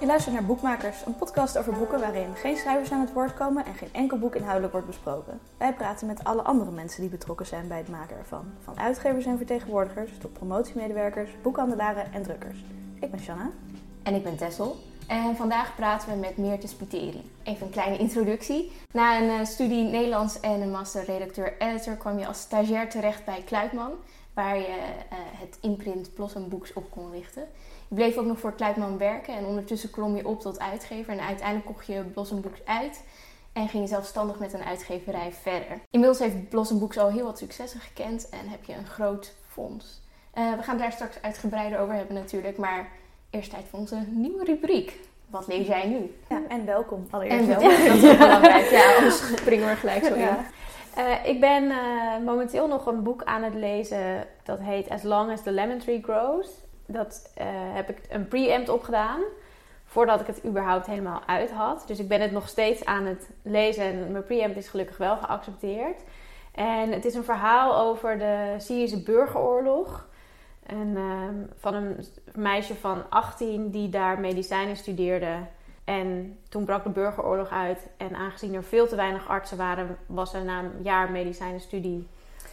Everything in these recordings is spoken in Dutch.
Je luistert naar Boekmakers, een podcast over boeken waarin geen schrijvers aan het woord komen en geen enkel boek inhoudelijk wordt besproken. Wij praten met alle andere mensen die betrokken zijn bij het maken ervan. Van uitgevers en vertegenwoordigers tot promotiemedewerkers, boekhandelaren en drukkers. Ik ben Shanna. En ik ben Tessel. En vandaag praten we met Meerte Spiteri. Even een kleine introductie. Na een uh, studie Nederlands en een master redacteur-editor kwam je als stagiair terecht bij Kluitman, waar je uh, het imprint Blossom Books op kon richten. Je bleef ook nog voor Kluitman werken en ondertussen klom je op tot uitgever. En uiteindelijk kocht je Blossom Books uit en ging je zelfstandig met een uitgeverij verder. Inmiddels heeft Blossom Books al heel wat successen gekend en heb je een groot fonds. Uh, we gaan daar straks uitgebreider over hebben natuurlijk, maar eerst tijd voor onze nieuwe rubriek. Wat lees jij nu? Ja, en welkom allereerst. En welkom, dat is belangrijk. Ja, anders springen we gelijk zo in. Ja. Uh, ik ben uh, momenteel nog een boek aan het lezen dat heet As Long as the Lemon Tree Grows. Dat uh, heb ik een preempt opgedaan voordat ik het überhaupt helemaal uit had. Dus ik ben het nog steeds aan het lezen en mijn preempt is gelukkig wel geaccepteerd. En het is een verhaal over de Syrische burgeroorlog. En, van een meisje van 18 die daar medicijnen studeerde. En toen brak de burgeroorlog uit. En aangezien er veel te weinig artsen waren, was ze na een jaar medicijnenstudie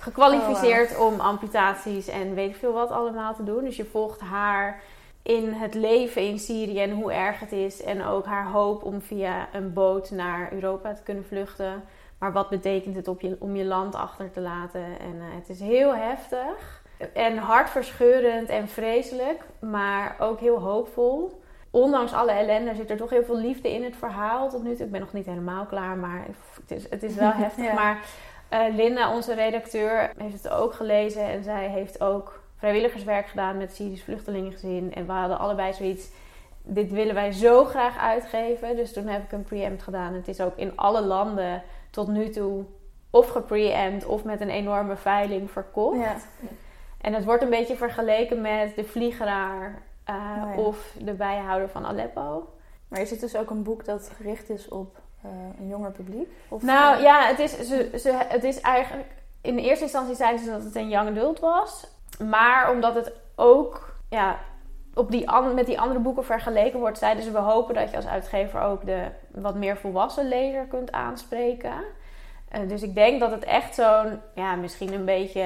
gekwalificeerd oh, wow. om amputaties en weet ik veel wat allemaal te doen. Dus je volgt haar in het leven in Syrië en hoe erg het is. En ook haar hoop om via een boot naar Europa te kunnen vluchten. Maar wat betekent het op je, om je land achter te laten? En uh, het is heel heftig. En hartverscheurend en vreselijk, maar ook heel hoopvol. Ondanks alle ellende zit er toch heel veel liefde in het verhaal tot nu toe. Ik ben nog niet helemaal klaar, maar het is, het is wel heftig. Ja. Maar uh, Linda, onze redacteur, heeft het ook gelezen. En zij heeft ook vrijwilligerswerk gedaan met Syrisch vluchtelingengezin. En we hadden allebei zoiets, dit willen wij zo graag uitgeven. Dus toen heb ik een preempt gedaan. Het is ook in alle landen tot nu toe of gepreempt of met een enorme veiling verkocht. Ja. En het wordt een beetje vergeleken met de vliegeraar uh, oh ja. of de bijhouder van Aleppo. Maar is het dus ook een boek dat gericht is op een jonger publiek? Of nou ja, het is, ze, ze, het is eigenlijk... In eerste instantie zeiden ze dat het een young adult was. Maar omdat het ook ja, op die, met die andere boeken vergeleken wordt... zeiden ze we hopen dat je als uitgever ook de wat meer volwassen lezer kunt aanspreken... Uh, dus ik denk dat het echt zo'n, ja, misschien een beetje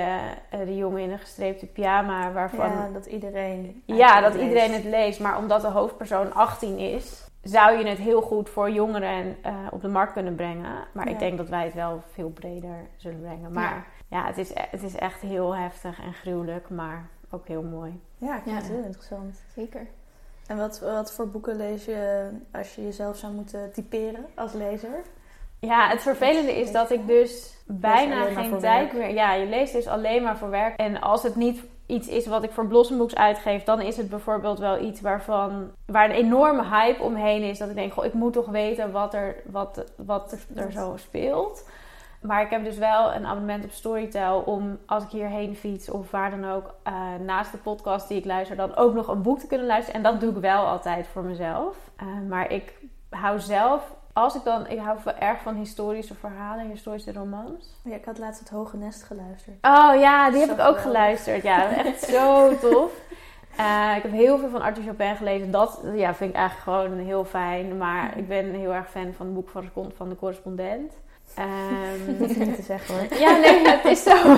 uh, de jongen in een gestreepte pyjama waarvan... Ja, dat iedereen... Ja, dat leest. iedereen het leest. Maar omdat de hoofdpersoon 18 is, zou je het heel goed voor jongeren uh, op de markt kunnen brengen. Maar ja. ik denk dat wij het wel veel breder zullen brengen. Maar ja, ja het, is, het is echt heel heftig en gruwelijk, maar ook heel mooi. Ja, ik vind het heel interessant. Zeker. En wat, wat voor boeken lees je als je jezelf zou moeten typeren als lezer? Ja, het vervelende is dat ik dus bijna geen tijd meer... Ja, je leest dus alleen maar voor werk. En als het niet iets is wat ik voor Blossom Books uitgeef... dan is het bijvoorbeeld wel iets waarvan... waar een enorme hype omheen is. Dat ik denk, goh, ik moet toch weten wat er, wat, wat er zo speelt. Maar ik heb dus wel een abonnement op Storytel... om als ik hierheen fiets of waar dan ook... Uh, naast de podcast die ik luister... dan ook nog een boek te kunnen luisteren. En dat doe ik wel altijd voor mezelf. Uh, maar ik hou zelf als ik dan, ik hou wel erg van historische verhalen, historische romans. Ja, ik had laatst het Hoge Nest geluisterd. Oh ja, die heb ik ook geluisterd. Ja, echt zo tof. Uh, ik heb heel veel van Arthur Chopin gelezen. Dat ja, vind ik eigenlijk gewoon heel fijn. Maar ik ben heel erg fan van het boek van, van de correspondent. Um, Hoef je niet te zeggen hoor. Ja, nee, het is zo.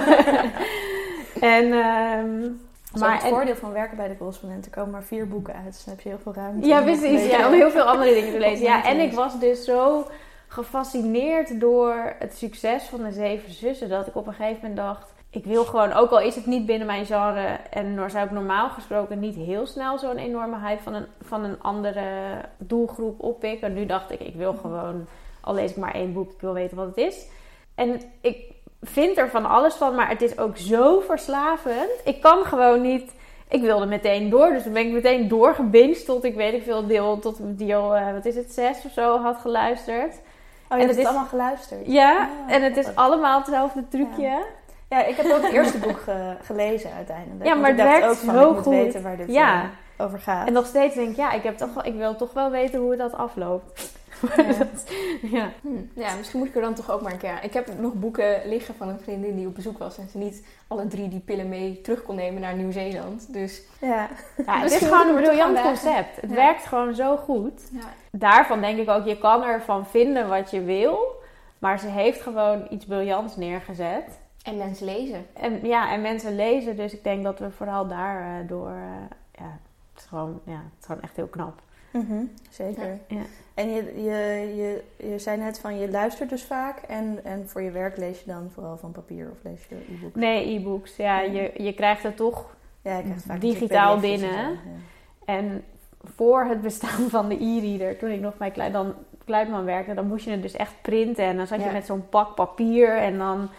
en... Um, maar het voordeel van werken bij de correspondent, er komen maar vier boeken uit. Dus dan heb je heel veel ruimte. Ja, precies. Ja, om heel veel andere dingen te lezen. Ja, en ik was dus zo gefascineerd door het succes van de Zeven Zussen. Dat ik op een gegeven moment dacht... Ik wil gewoon, ook al is het niet binnen mijn genre... en zou ik normaal gesproken niet heel snel zo'n enorme hype... van een, van een andere doelgroep oppikken. En nu dacht ik, ik wil gewoon... Al lees ik maar één boek, ik wil weten wat het is. En ik vind er van alles van, maar het is ook zo verslavend. Ik kan gewoon niet. Ik wilde meteen door, dus dan ben ik meteen doorgebinged tot ik weet ik veel deel, tot deel, uh, wat is het, zes of zo had geluisterd. Oh, je hebt het allemaal geluisterd? Ja, oh, en het is allemaal hetzelfde trucje. Ja. ja. ik heb ook het eerste boek ge gelezen uiteindelijk. Ja, maar ik het werkt ook van, zo ik moet goed. weten waar dit ja. uh, over gaat. En nog steeds denk ik, ja, ik, heb toch wel, ik wil toch wel weten hoe dat afloopt. Ja. Dat- ja. Hm, Ja, misschien moet ik er dan toch ook maar een keer aan. Ik heb nog boeken liggen van een vriendin die op bezoek was en ze niet alle drie die pillen mee terug kon nemen naar Nieuw-Zeeland. Dus Ja, Ja, het is gewoon een briljant concept. Het Ja. werkt gewoon zo goed. ja, Daarvan denk ik ook, je kan ervan vinden wat je wil. Maar ze heeft gewoon iets briljants neergezet. en mensen lezen. En ja, en mensen lezen. Dus ik denk dat we vooral daardoor... ja, het is, gewoon, ja, het is gewoon echt heel knap. Mhm, zeker. Ja. En je, je, je, je zei net van je luistert dus vaak en, en voor je werk lees je dan vooral van papier of lees je e-book? Nee, e-books. Ja, je, je krijgt het toch Ja, vaak Digitaal binnen. ja. En voor het bestaan van de e-reader, toen ik nog bij dan Kluitman werkte, dan moest je het dus echt printen. En dan zat je met zo'n pak papier en dan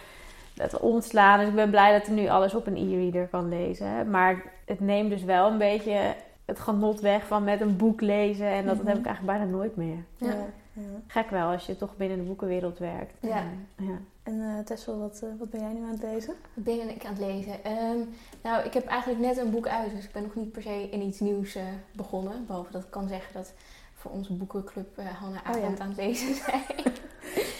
het omslaan. Dus ik ben blij dat ik nu alles op een e-reader kan lezen. Maar het neemt dus wel een beetje het genot weg van met een boek lezen. En dat, dat heb ik Mhm. eigenlijk bijna nooit meer. Ja. Ja. Gek wel als je toch binnen de boekenwereld werkt. Ja. ja. En eh Tessel, wat, eh, wat ben jij nu aan het lezen? Wat ben ik aan het lezen? Ehm, nou, ik heb eigenlijk net een boek uit, dus ik ben nog niet per se in iets nieuws eh, begonnen. Behalve dat ik kan zeggen dat voor onze boekenclub eh Hanna Oh ja. Avond aan het lezen zijn.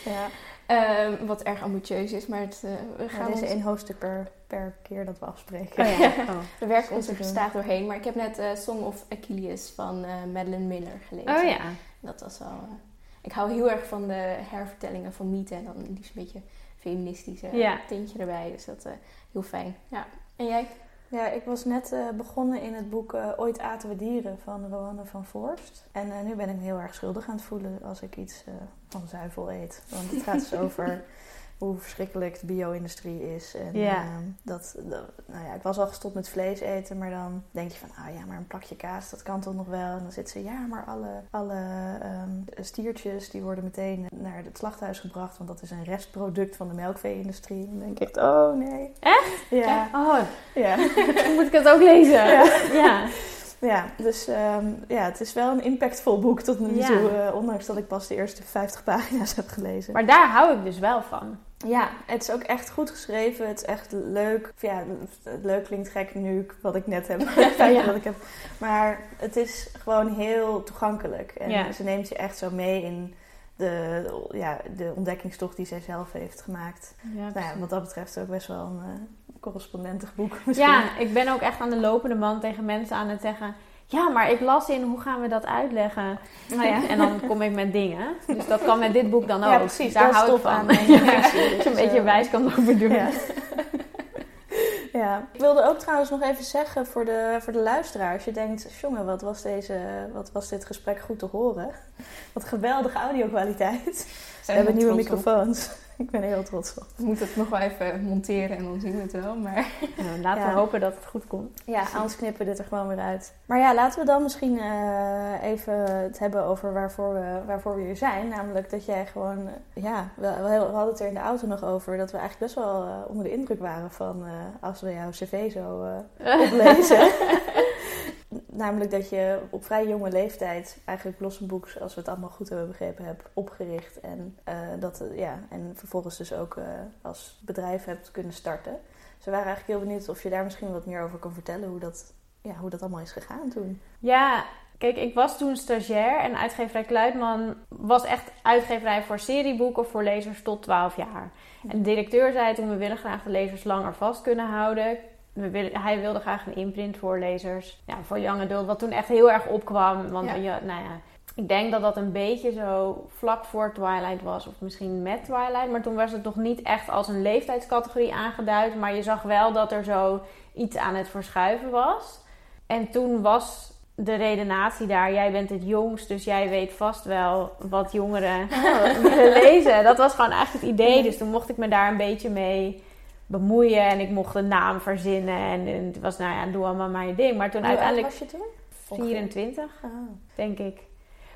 Ja, Ehm, wat erg ambitieus is, maar het, eh, we gaan gaan deze ons- één hoofdstuk per, per keer dat we afspreken. Oh ja. Oh. we werken ons er gestaag doorheen. Maar ik heb net eh, Song of Achilles van eh Madeline Miller gelezen. oh ja. Dat was wel... eh, ik hou heel erg van de hervertellingen van mythe en dan liefst een beetje feministische Ja. tintje erbij. Dus dat eh heel fijn. Ja. En jij? Ja, ik was net eh, begonnen in het boek eh, Ooit aten we dieren van Roanne van Voorst. En eh, nu ben ik me heel erg schuldig aan het voelen als ik iets van zuivel eet. Want het gaat dus over hoe verschrikkelijk de bio-industrie is. En Ja. eh, dat, dat- nou ja, ik was al gestopt met vlees eten, maar dan denk je van, ah ja, maar een plakje kaas, dat kan toch nog wel. En dan zit ze, ja, maar alle, alle ehm, stiertjes die worden meteen naar het slachthuis gebracht, want dat is een restproduct van de melkvee-industrie. Dan denk ik, oh nee. Echt? Ja. Oh, Ja. moet ik het ook lezen. Ja. ja. Ja, dus ehm, ja, het is wel een impactvol boek tot nu Ja. toe. eh, ondanks dat ik pas de eerste 50 pagina's heb gelezen. Maar daar hou ik dus wel van. Ja, het is ook echt goed geschreven. Het is echt leuk. Ja, het leuk klinkt gek nu wat ik net heb. Ja. wat ik heb. Maar het is gewoon heel toegankelijk. En Ja. ze neemt je echt zo mee in de, ja, de ontdekkingstocht die zij zelf heeft gemaakt. Ja, Nou ja, wat dat betreft ook best wel een eh, correspondentig boek misschien. Ja, ik ben ook echt aan de lopende man tegen mensen aan het zeggen. Ja, maar ik las in, hoe gaan we dat uitleggen? Oh ja. En dan kom ik met dingen. Dus dat kan met dit boek dan ook. Ja, precies. Daar dat hou ik van. aan Ja, je een beetje wijs kan over doen. Ja. ja. Ik wilde ook trouwens nog even zeggen voor de, voor de luisteraar. Als je denkt, jongen, wat was, deze, wat was dit gesprek goed te horen. Wat geweldige audio-kwaliteit. We hebben nieuwe microfoons. Ik ben er heel trots op. We moeten het nog wel even monteren en dan zien we het wel. Maar Nou, laten Ja. we hopen dat het goed komt. Ja, anders knippen we dit er gewoon weer uit. Maar ja, laten we dan misschien eh, even het hebben over waarvoor we, waarvoor we hier zijn. Namelijk dat jij gewoon, eh, ja, we, we hadden het er in de auto nog over. Dat we eigenlijk best wel eh, onder de indruk waren van als we jouw cv zo oplezen. Namelijk dat je op vrij jonge leeftijd eigenlijk Blossom Books, als we het allemaal goed hebben begrepen, hebt opgericht. En, eh, dat, eh, ja, en vervolgens dus ook eh, als bedrijf hebt kunnen starten. Dus we waren eigenlijk heel benieuwd of je daar misschien wat meer over kan vertellen. Hoe dat, ja, hoe dat allemaal is gegaan toen. Ja, kijk, ik was toen stagiair en uitgeverij Kluitman was echt uitgeverij voor serieboeken voor lezers tot 12 jaar. En de directeur zei toen, we willen graag de lezers langer vast kunnen houden. We willen, hij wilde graag een imprint voor lezers, ja, voor young adult, wat toen echt heel erg opkwam. Want Ja. ja, nou ja, ik denk dat dat een beetje zo vlak voor Twilight was, of misschien met Twilight. Maar toen was het nog niet echt als een leeftijdscategorie aangeduid. Maar je zag wel dat er zo iets aan het verschuiven was. En toen was de redenatie daar, jij bent het jongst, dus jij weet vast wel wat jongeren willen lezen. Dat was gewoon eigenlijk het idee. Dus toen mocht ik me daar een beetje mee bemoeien en ik mocht een naam verzinnen. En, en het was, nou ja, doe allemaal maar je ding. Maar toen Hoe uiteindelijk was je toen? 24 Ah. denk ik.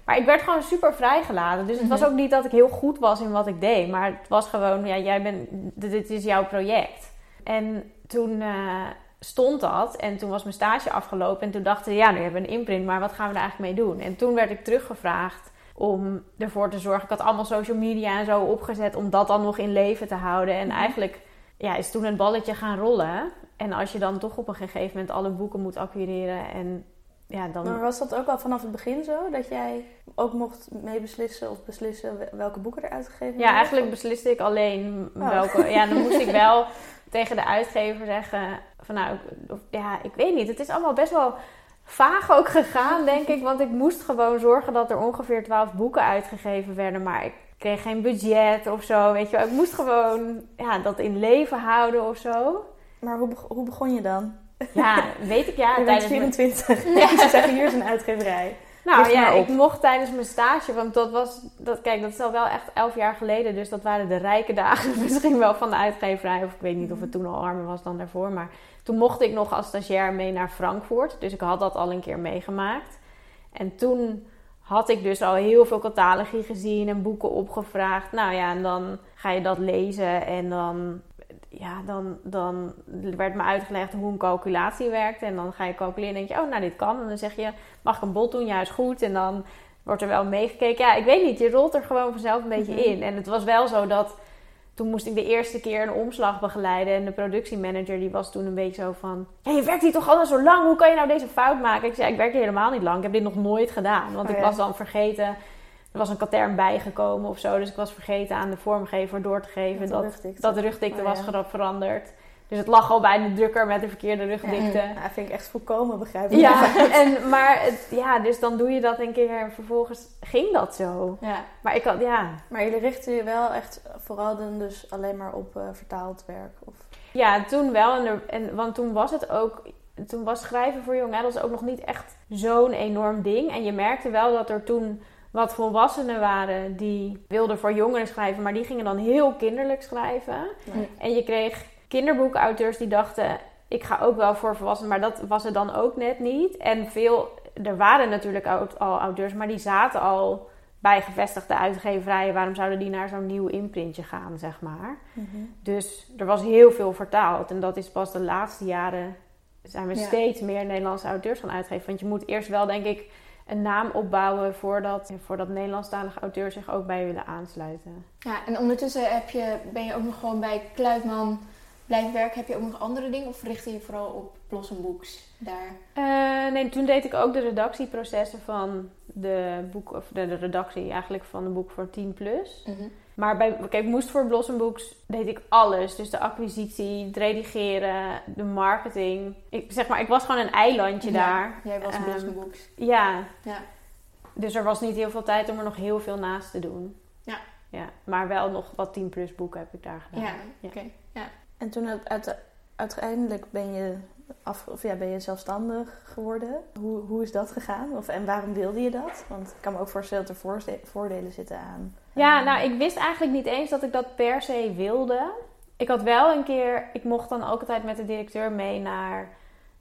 Maar ik werd gewoon super vrijgelaten. Dus het was Mhm. ook niet dat ik heel goed was in wat ik deed. Maar het was gewoon, ja, jij bent, dit is jouw project. En toen eh, stond dat. En toen was mijn stage afgelopen. En toen dachten ze, ja, nu hebben we een imprint. Maar wat gaan we er eigenlijk mee doen? En toen werd ik teruggevraagd om ervoor te zorgen. Ik had allemaal social media en zo opgezet om dat dan nog in leven te houden. En Mhm. eigenlijk ja, is toen het balletje gaan rollen. En als je dan toch op een gegeven moment alle boeken moet acquireren en ja, dan... Maar was dat ook al vanaf het begin zo? Dat jij ook mocht meebeslissen of beslissen welke boeken er uitgegeven werden? Ja, eigenlijk besliste ik alleen Oh. welke. Ja, dan moest ik wel tegen de uitgever zeggen van nou, ja, ik weet niet. Het is allemaal best wel vaag ook gegaan, denk ik. Want ik moest gewoon zorgen dat er ongeveer 12 boeken uitgegeven werden. Maar ik kreeg geen budget of zo, weet je wel. Ik moest gewoon ja, dat in leven houden of zo. Maar hoe, hoe begon je dan? Ja, weet ik ja. je bent tijdens mijn- 24. Ze zeggen hier is een uitgeverij. Nou ja, ik mocht tijdens mijn stage, want dat was, dat, kijk, dat is al wel echt elf jaar geleden. Dus dat waren de rijke dagen misschien wel van de uitgeverij. Of ik weet niet of het toen al armer was dan daarvoor. Maar toen mocht ik nog als stagiair mee naar Frankfurt. Dus ik had dat al een keer meegemaakt. En toen had ik dus al heel veel catalogie gezien en boeken opgevraagd. Nou ja, en dan ga je dat lezen en dan, ja, dan, dan werd me uitgelegd hoe een calculatie werkt. En dan ga je calculeren en denk je, oh, nou dit kan. En dan zeg je, mag ik een bot doen? Ja, is goed. En dan wordt er wel meegekeken. Ja, ik weet niet, je rolt er gewoon vanzelf een beetje Mhm. in. En het was wel zo dat toen moest ik de eerste keer een omslag begeleiden. En de productiemanager die was toen een beetje zo van... Ja, je werkt hier toch al zo lang? Hoe kan je nou deze fout maken? Ik zei, ik werk hier helemaal niet lang. Ik heb dit nog nooit gedaan. Want Oh, ik ja. was dan vergeten... Er was een katern bijgekomen of zo. Dus ik was vergeten aan de vormgever door te geven dat, dat de rugdikte Oh, was ja. veranderd. Dus het lag al bij de drukker met de verkeerde rugdikte. Ja, vind ik echt volkomen begrijpelijk. Ja, en, maar het, ja, dus dan doe je dat een keer en vervolgens ging dat zo. Ja. Maar ik had, ja, Maar jullie richten je wel echt vooral dan dus alleen maar op eh, vertaald werk? Of... ja toen wel. En, er, en, want toen was het ook, toen was schrijven voor adults ook nog niet echt zo'n enorm ding. En je merkte wel dat er toen wat volwassenen waren die wilden voor jongeren schrijven, maar die gingen dan heel kinderlijk schrijven. Nee. En je kreeg kinderboekauteurs die dachten, ik ga ook wel voor volwassenen, maar dat was het dan ook net niet. En veel, er waren natuurlijk al, al auteurs, maar die zaten al bij gevestigde uitgeverijen. Waarom zouden die naar zo'n nieuw imprintje gaan, zeg maar? Mhm. Dus er was heel veel vertaald. En dat is pas de laatste jaren zijn we Ja. steeds meer Nederlandse auteurs gaan uitgeven. Want je moet eerst wel, denk ik, een naam opbouwen voordat, voordat Nederlandstalige auteurs zich ook bij je willen aansluiten. ja, en ondertussen heb je, ben je ook nog gewoon bij Kluitman blijven werken. Heb je ook nog andere dingen of richt je vooral op Blossom Books daar? Eh, nee, toen deed ik ook de redactieprocessen van de boek, of de, de redactie eigenlijk van de boek voor 10 plus. Maar bij, kijk, ik moest voor Blossom Books deed ik alles. Dus de acquisitie, het redigeren, de marketing. Ik zeg maar, ik was gewoon een eilandje Ja, daar. Jij was Ehm, Blossom Books. Ja. Ja. Dus er was niet heel veel tijd om er nog heel veel naast te doen. Ja. ja. Maar wel nog wat 10 plus boeken heb ik daar gedaan. Ja, Ja. oké. En toen uit- uit- uiteindelijk ben je, of ja, ben je zelfstandig geworden. Hoe, hoe is dat gegaan? Of, en waarom wilde je dat? Want ik kan me ook voorstellen dat er voordelen zitten aan. Ja, nou, ik wist eigenlijk niet eens dat ik dat per se wilde. Ik had wel een keer, ik mocht dan ook altijd met de directeur mee naar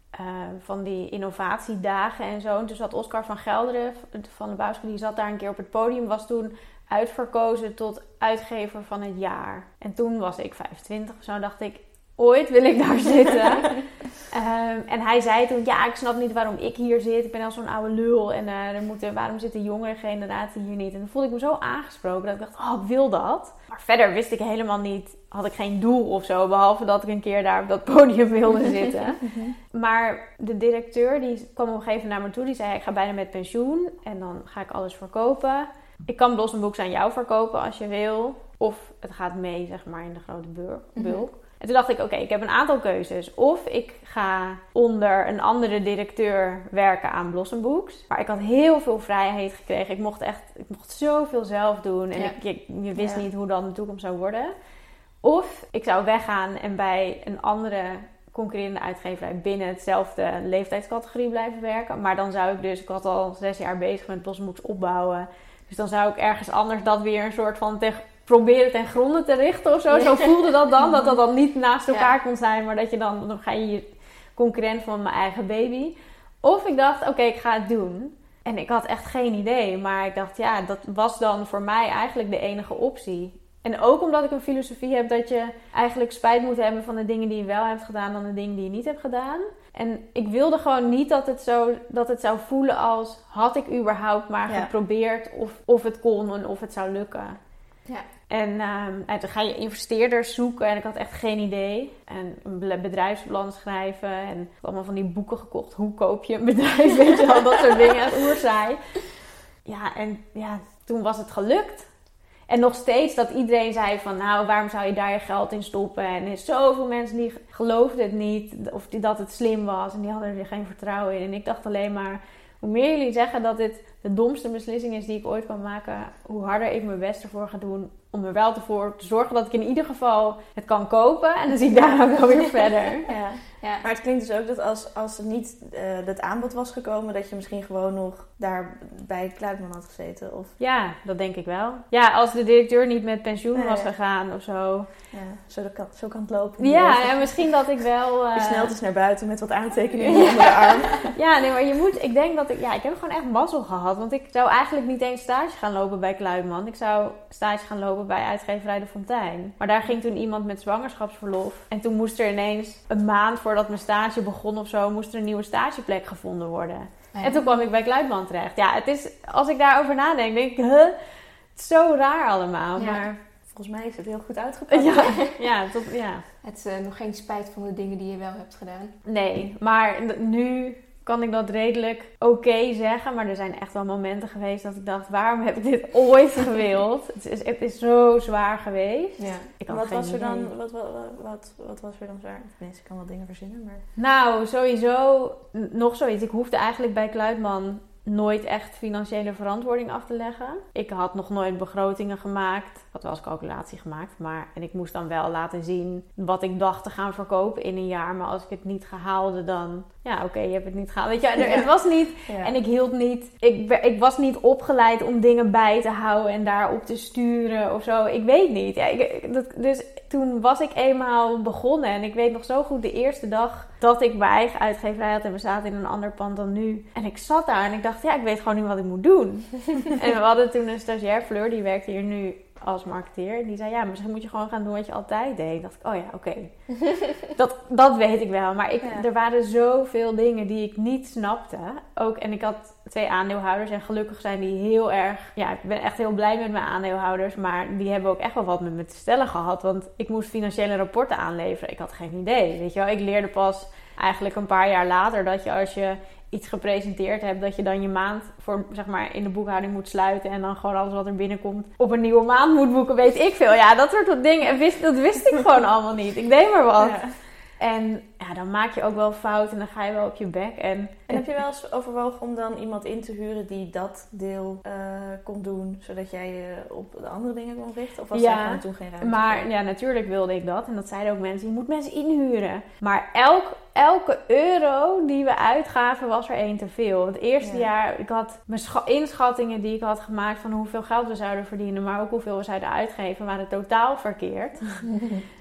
eh, van die innovatiedagen en zo. En toen zat Oscar van Gelderen van de Bouwschool, die zat daar een keer op het podium, was toen uitverkozen tot uitgever van het jaar. En toen was ik 25 of zo, dacht ik, ooit wil ik daar zitten. Ehm, en hij zei toen, ja, ik snap niet waarom ik hier zit. Ik ben al zo'n oude lul. En eh, er moeten, waarom zit de jongere generatie hier niet? En toen voelde ik me zo aangesproken dat ik dacht, oh, ik wil dat. Maar verder wist ik helemaal niet, had ik geen doel of zo. Behalve dat ik een keer daar op dat podium wilde zitten. Maar de directeur die kwam op een gegeven moment naar me toe. Die zei, ik ga bijna met pensioen. En dan ga ik alles verkopen. Ik kan Blossom Books aan jou verkopen als je wil. Of het gaat mee, zeg maar, in de grote Mhm. bulk. En toen dacht ik, oké, ik heb een aantal keuzes. Of ik ga onder een andere directeur werken aan Blossom Books. Maar ik had heel veel vrijheid gekregen. Ik mocht echt, ik mocht zoveel zelf doen. En Ja. ik, ik, je wist Ja. niet hoe dan de toekomst zou worden. Of ik zou weggaan en bij een andere concurrerende uitgeverij binnen hetzelfde leeftijdscategorie blijven werken. Maar dan zou ik dus, ik had al zes jaar bezig met Blossom Books opbouwen. Dus dan zou ik ergens anders dat weer een soort van tegen proberen ten gronde te richten of zo. Zo voelde dat dan. Dat dat dan niet naast elkaar Ja. kon zijn, maar dat je dan, dan ga je je concurrent van mijn eigen baby. Of ik dacht, oké, ik ga het doen. En ik had echt geen idee. Maar ik dacht, ja, dat was dan voor mij eigenlijk de enige optie. En ook omdat ik een filosofie heb dat je eigenlijk spijt moet hebben van de dingen die je wel hebt gedaan dan de dingen die je niet hebt gedaan. En ik wilde gewoon niet dat het, zo, dat het zou voelen als had ik überhaupt maar Ja. geprobeerd of, of het kon en of het zou lukken. Ja. En, ehm, en toen ga je investeerders zoeken en ik had echt geen idee. En een be- bedrijfsplan schrijven en allemaal van die boeken gekocht. Hoe koop je een bedrijf, weet je wel, dat soort dingen. Oerzaai. Ja, en ja, toen was het gelukt. En nog steeds dat iedereen zei van, nou, waarom zou je daar je geld in stoppen? En er zoveel mensen die geloofden het niet, of dat het slim was. En die hadden er geen vertrouwen in. En ik dacht alleen maar, hoe meer jullie zeggen dat dit de domste beslissing is die ik ooit kan maken, hoe harder ik mijn best ervoor ga doen om er wel voor te zorgen dat ik in ieder geval het kan kopen. En dan zie ik daarna wel weer verder. Ja. Ja. Maar het klinkt dus ook dat als, als er niet eh dat aanbod was gekomen, dat je misschien gewoon nog daar bij Kluitman had gezeten. Of Ja, dat denk ik wel. Ja, als de directeur niet met pensioen Nee. was gegaan of zo. ja, zo, dat kan, zo kan het lopen. Ja, en misschien dat ik wel. eh, Je snelt eens naar buiten met wat aantekeningen onder de arm. Ja, nee, maar je moet. Ik denk dat ik. Ja, ik heb gewoon echt mazzel gehad. Want ik zou eigenlijk niet eens stage gaan lopen bij Kluitman. Ik zou stage gaan lopen bij uitgeverij De Fontein. Maar daar ging toen iemand met zwangerschapsverlof. En toen moest er ineens een maand voordat mijn stage begon of zo, moest er een nieuwe stageplek gevonden worden. En toen kwam ik bij Kluitman terecht. Ja, het is. Als ik daarover nadenk, denk ik, huh? Het is zo raar allemaal. Ja. Maar Volgens mij is het heel goed uitgepakt. ja, ja, tot, ja. Het is eh, nog geen spijt van de dingen die je wel hebt gedaan. Nee, maar nu kan ik dat redelijk oké zeggen. Maar er zijn echt wel momenten geweest dat ik dacht: waarom heb ik dit ooit gewild? het, is, het is zo zwaar geweest. Ja. Ik had Wat was er dan, wat, wat, wat, wat was er dan zwaar? Tenminste, ik kan wel dingen verzinnen, maar... Nou, sowieso nog zoiets. Ik hoefde eigenlijk bij Kluitman nooit echt financiële verantwoording af te leggen. Ik had nog nooit begrotingen gemaakt. Ik had wel eens calculatie gemaakt. Maar, en ik moest dan wel laten zien wat ik dacht te gaan verkopen in een jaar. Maar als ik het niet gehaalde, dan... Ja, oké, je hebt het niet gehaald. Weet je, er- het was niet... Ja. En ik hield niet... Ik, ik was niet opgeleid om dingen bij te houden en daarop te sturen of zo. Ik weet niet. Ja, ik- dat, dus toen was ik eenmaal begonnen. En ik weet nog zo goed de eerste dag dat ik mijn eigen uitgeverij had. En we zaten in een ander pand dan nu. En ik zat daar en ik dacht, ja, ik weet gewoon niet wat ik moet doen. en we hadden toen een stagiair, Fleur, die werkte hier nu als marketeer. Die zei, ja, misschien moet je gewoon gaan doen wat je altijd deed. Ik dacht, oh ja, oké. dat, dat weet ik wel. Maar ik, Ja. er waren zoveel dingen die ik niet snapte. Ook, en ik had twee aandeelhouders. En gelukkig zijn die heel erg... Ja, ik ben echt heel blij met mijn aandeelhouders. Maar die hebben ook echt wel wat met me te stellen gehad. Want ik moest financiële rapporten aanleveren. Ik had geen idee, weet je wel. Ik leerde pas eigenlijk een paar jaar later dat je als je iets gepresenteerd hebt, dat je dan je maand voor, zeg maar, in de boekhouding moet sluiten en dan gewoon alles wat er binnenkomt op een nieuwe maand moet boeken, weet ik veel. Ja, dat soort dingen, en wist, dat wist ik gewoon allemaal niet. Ik deed maar wat. Ja. En ja, dan maak je ook wel fout en dan ga je wel op je bek. En, En heb je wel eens overwogen om dan iemand in te huren die dat deel eh, kon doen, zodat jij je op de andere dingen kon richten? Of was Ja, daar gewoon toen geen ruimte Maar voor? ja, natuurlijk wilde ik dat. En dat zeiden ook mensen. Je moet mensen inhuren. Maar elk, elke euro die we uitgaven was er één te veel. Het eerste Ja. jaar, ik had mijn scha- inschattingen die ik had gemaakt van hoeveel geld we zouden verdienen, maar ook hoeveel we zouden uitgeven, waren totaal verkeerd.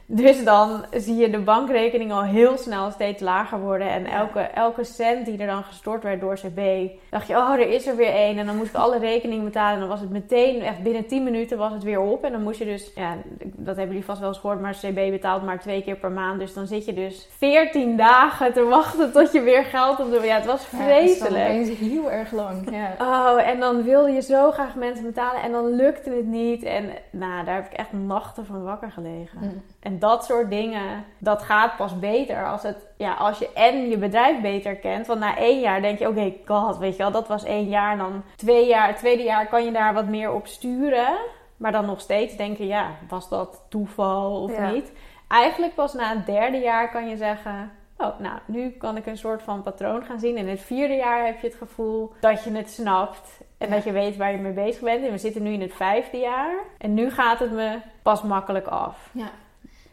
Dus dan zie je de bankrekening al heel snel steeds lager worden. En elke, elke cent die er dan gestort werd door CB, dacht je, oh, er is er weer één. En dan moest ik alle rekeningen betalen. En dan was het meteen, echt binnen 10 minuten was het weer op. En dan moest je dus, ja, dat hebben jullie vast wel eens gehoord, maar CB betaalt maar twee keer per maand. Dus dan zit je dus 14 dagen te wachten tot je weer geld op de... Ja, het was Ja, dat is vreselijk. heel erg lang. Ja. Oh, en dan wilde je zo graag mensen betalen en dan lukte het niet. En nou, daar heb ik echt nachten van wakker gelegen. Mm. En dat soort dingen, dat gaat pas beter als, het, ja, als je en je bedrijf beter kent. Want na één jaar denk je, oké, god, weet je wel, dat was één jaar. En dan twee jaar, het tweede jaar kan je daar wat meer op sturen. Maar dan nog steeds denken, ja, was dat toeval of Ja. niet? Eigenlijk pas na het derde jaar kan je zeggen... Oh, nou, nu kan ik een soort van patroon gaan zien. In het vierde jaar heb je het gevoel dat je het snapt. En Ja. dat je weet waar je mee bezig bent. En we zitten nu in het vijfde jaar. En nu gaat het me pas makkelijk af. ja.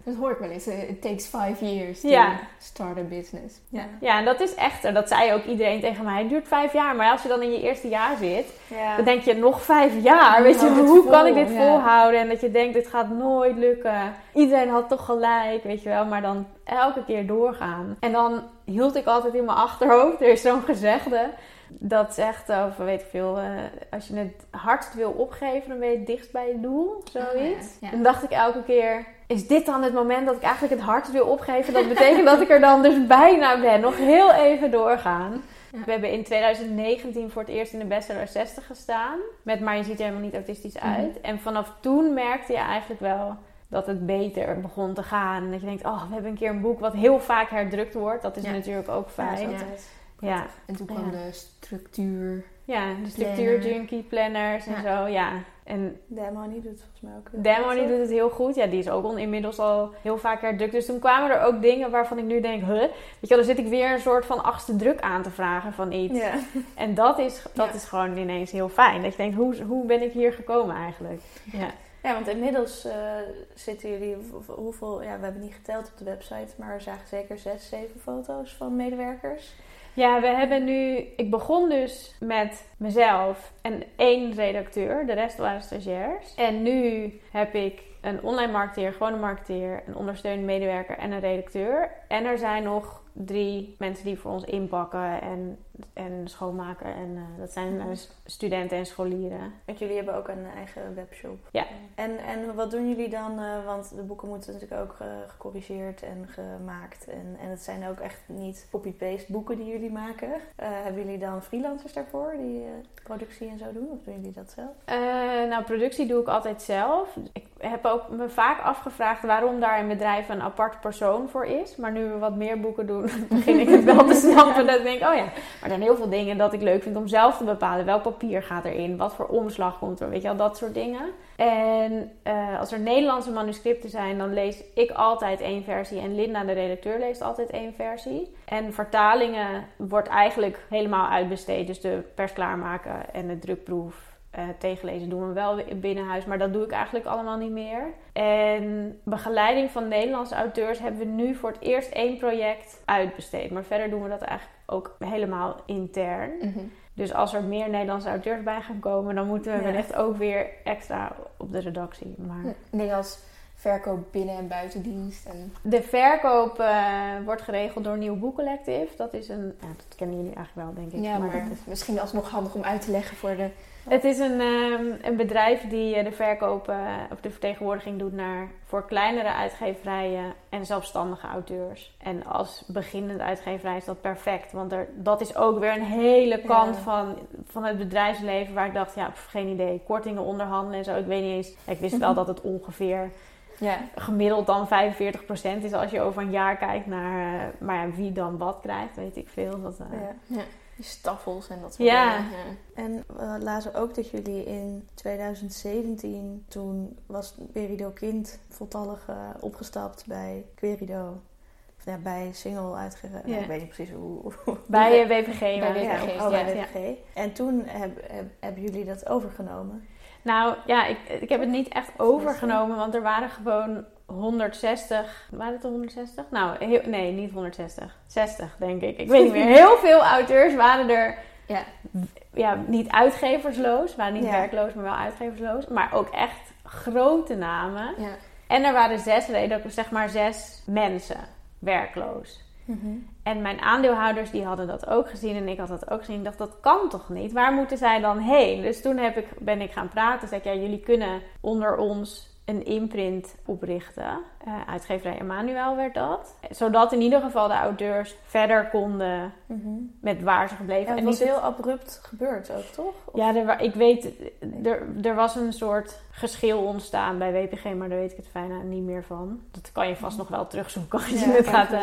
Dat hoort wel eens. eh, It takes five years to Ja. start a business. Ja. Ja, en dat is echt, dat zei ook iedereen tegen mij. Het duurt vijf jaar, maar als je dan in je eerste jaar zit, Ja. dan denk je nog vijf jaar. Weet je, hoe kan ik dit ja. volhouden? En dat je denkt, dit gaat nooit lukken. Iedereen had toch gelijk, weet je wel. Maar dan elke keer doorgaan. En dan hield ik altijd in mijn achterhoofd, er is zo'n gezegde. Dat zegt, of weet ik veel, eh, als je het hardst wil opgeven, dan ben je het dichtst bij je doel. Zoiets. Ja, ja. Dan dacht ik elke keer, is dit dan het moment dat ik eigenlijk het hardst wil opgeven? Dat betekent dat ik er dan dus bijna ben. Nog heel even doorgaan. We hebben in 2019 voor het eerst in de bestseller 60 gestaan. Met Maar je ziet er helemaal niet autistisch Mhm. uit. En vanaf toen merkte je eigenlijk wel dat het beter begon te gaan. En dat je denkt, oh, we hebben een keer een boek wat heel vaak herdrukt wordt. Dat is Ja. natuurlijk ook fijn. Ja. En toen kwam de structuur. De structuur junkie planners en zo. Ja. En Demony doet het volgens mij ook. heel Demony goed, doet het heel goed. Ja, die is ook inmiddels al heel vaak herdrukt. Dus toen kwamen er ook dingen waarvan ik nu denk, huh? Weet je wel, dan zit ik weer een soort van achtste druk aan te vragen van iets. Ja. En dat is, dat Ja. is gewoon ineens heel fijn. Dat je denkt, hoe, hoe ben ik hier gekomen eigenlijk? Ja. ja, want inmiddels eh, zitten jullie, hoeveel, ja, we hebben niet geteld op de website, maar we zagen zeker zes, zeven foto's van medewerkers. Ja, we hebben nu... Ik begon dus met mezelf en één redacteur. De rest waren stagiairs. En nu heb ik een online marketeer, gewoon een marketeer, een ondersteunende medewerker en een redacteur. En er zijn nog drie mensen die voor ons inpakken en, en schoonmaken. En eh, dat zijn eh, s- studenten en scholieren. Want jullie hebben ook een eigen webshop. Ja. En, en wat doen jullie dan? eh, want de boeken moeten natuurlijk ook eh, gecorrigeerd en gemaakt. En, en het zijn ook echt niet copy-paste boeken die jullie maken. Eh, hebben jullie dan freelancers daarvoor die eh, productie en zo doen? Of doen jullie dat zelf? Eh, nou, productie doe ik altijd zelf. Ik heb ook me vaak afgevraagd waarom daar een bedrijf een apart persoon voor is. Maar nu we wat meer boeken doen, begin ik het wel te snappen. Dat ik denk, oh ja, maar er zijn heel veel dingen dat ik leuk vind om zelf te bepalen. Welk papier gaat erin? Wat voor omslag komt er? Weet je wel, dat soort dingen. En eh, als er Nederlandse manuscripten zijn, dan lees ik altijd één versie. En Linda, de redacteur, leest altijd één versie. En vertalingen wordt eigenlijk helemaal uitbesteed. Dus de pers klaarmaken en de drukproef. Eh, tegenlezen doen we wel binnen huis, maar dat doe ik eigenlijk allemaal niet meer. En begeleiding van Nederlandse auteurs hebben we nu voor het eerst één project uitbesteed. Maar verder doen we dat eigenlijk ook helemaal intern. Mhm. Dus als er meer Nederlandse auteurs bij gaan komen, dan moeten we Ja. wellicht ook weer extra op de redactie. Maar Nee, als verkoop binnen- en buitendienst. En... de verkoop eh, wordt geregeld door Nieuw Boek Collective. Dat is een, ja, dat kennen jullie eigenlijk wel, denk ik. Ja, maar dat is- misschien alsnog handig om uit te leggen voor de... Het is een, ehm, een bedrijf die eh, de verkoop eh, of de vertegenwoordiging doet naar voor kleinere uitgeverijen en zelfstandige auteurs. En als beginnende uitgeverij is dat perfect, want er, dat is ook weer een hele kant Ja. van, van het bedrijfsleven waar ik dacht, ja, pff, geen idee, kortingen onderhandelen en zo. Ik weet niet eens, ik wist wel dat het ongeveer Ja, gemiddeld dan 45% is als je over een jaar kijkt naar, eh, maar ja, wie dan wat krijgt, weet ik veel. Dat, eh, Ja. die staffels en dat soort Ja. dingen. Ja. En we lazen ook dat jullie in 2017, toen was Querido Kind voltallig eh, opgestapt bij Querido. Of ja, bij Single uitgegeven. Ja. Ik weet niet precies hoe. hoe- Bij WPG. Bij ja. WPG, oh, bij ja. WPG. En toen heb, heb- hebben jullie dat overgenomen. Nou ja, ik, ik heb het niet echt overgenomen, want er waren gewoon 160. Waren het er 160? Nou, heel- nee, niet 160. 60 denk ik. Ik weet niet meer. Heel veel auteurs waren er. Ja. Ja, niet uitgeversloos, waren niet Ja. werkloos, maar wel uitgeversloos. Maar ook echt grote namen. Ja. En er waren zes, zeg maar zes mensen werkloos. En mijn aandeelhouders die hadden dat ook gezien en ik had dat ook gezien. Ik dacht, dat kan toch niet? Waar moeten zij dan heen? Dus toen heb ik, ben ik gaan praten. Zei ik, ja, jullie kunnen onder ons een imprint oprichten. Eh, uitgeverij Emmanuel werd dat. Zodat in ieder geval de auteurs verder konden met waar ze gebleven. Ja, het en was niet heel abrupt gebeurd ook, toch? Of- ja, er, ik weet, er, er was een soort geschil ontstaan bij WPG, maar daar weet ik het bijna niet meer van. Dat kan je vast nog wel terugzoeken als je Ja, het gaat... eh.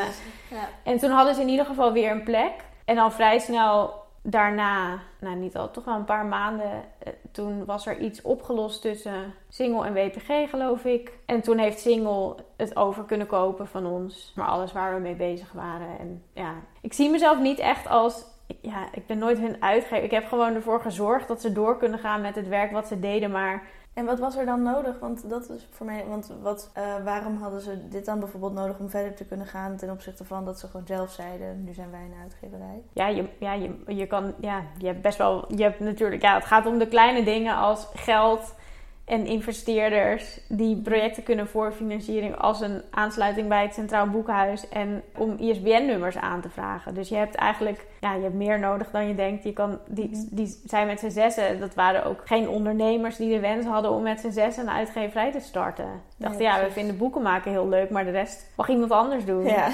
Ja. en toen hadden ze in ieder geval weer een plek. En al vrij snel daarna, nou niet al, toch wel een paar maanden, eh, toen was er iets opgelost tussen Single en WPG, geloof ik. En toen heeft Single het over kunnen kopen van ons. Maar alles waar we mee bezig waren. En ja, ik zie mezelf niet echt als. Ja, ik ben nooit hun uitgever. Ik heb gewoon ervoor gezorgd dat ze door kunnen gaan met het werk wat ze deden. Maar En wat was er dan nodig? Want dat is voor mij. Want wat, eh, waarom hadden ze dit dan bijvoorbeeld nodig om verder te kunnen gaan ten opzichte van dat ze gewoon zelf zeiden: nu zijn wij een uitgeverij? Ja, je, ja, je, je kan, ja, je hebt best wel, je hebt natuurlijk, ja, het gaat om de kleine dingen als geld en investeerders die projecten kunnen voor financiering als een aansluiting bij het Centraal Boekhuis en om ISBN-nummers aan te vragen. Dus je hebt eigenlijk, ja, je hebt meer nodig dan je denkt. Je kan, die, die zijn met z'n zessen, dat waren ook geen ondernemers die de wens hadden om met z'n zessen een uitgeverij te starten. Dachten, ja, we precies. vinden boeken maken heel leuk, maar de rest mag iemand anders doen. Ja.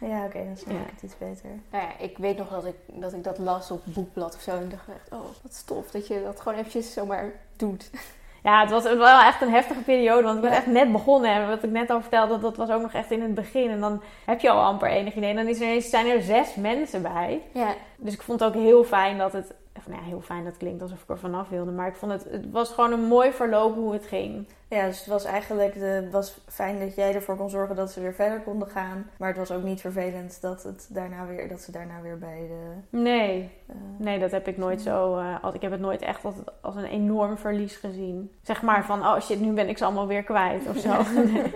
Ja, oké, dan snap Ja. ik het iets beter. Nou ja, ik weet nog dat ik, dat ik dat las op Boekblad of zo. En dacht echt, oh, wat tof dat je dat gewoon eventjes zomaar doet. Ja, het was wel echt een heftige periode, want ik ben echt net begonnen. En wat ik net al vertelde, dat was ook nog echt in het begin. En dan heb je al amper enig idee. En dan is er ineens, zijn er zes mensen bij. Ja, Dus ik vond het ook heel fijn dat het... Of, nou ja, heel fijn, dat klinkt alsof ik er vanaf wilde. Maar ik vond het, het was gewoon een mooi verloop hoe het ging. Ja, dus het was eigenlijk de, was fijn dat jij ervoor kon zorgen dat ze weer verder konden gaan. Maar het was ook niet vervelend dat, het daarna weer, dat ze daarna weer bij de... Nee, eh, nee, dat heb ik nooit zo... eh, als, ik heb het nooit echt als, als een enorm verlies gezien. Zeg maar van, oh shit, nu ben ik ze allemaal weer kwijt of zo. Nee.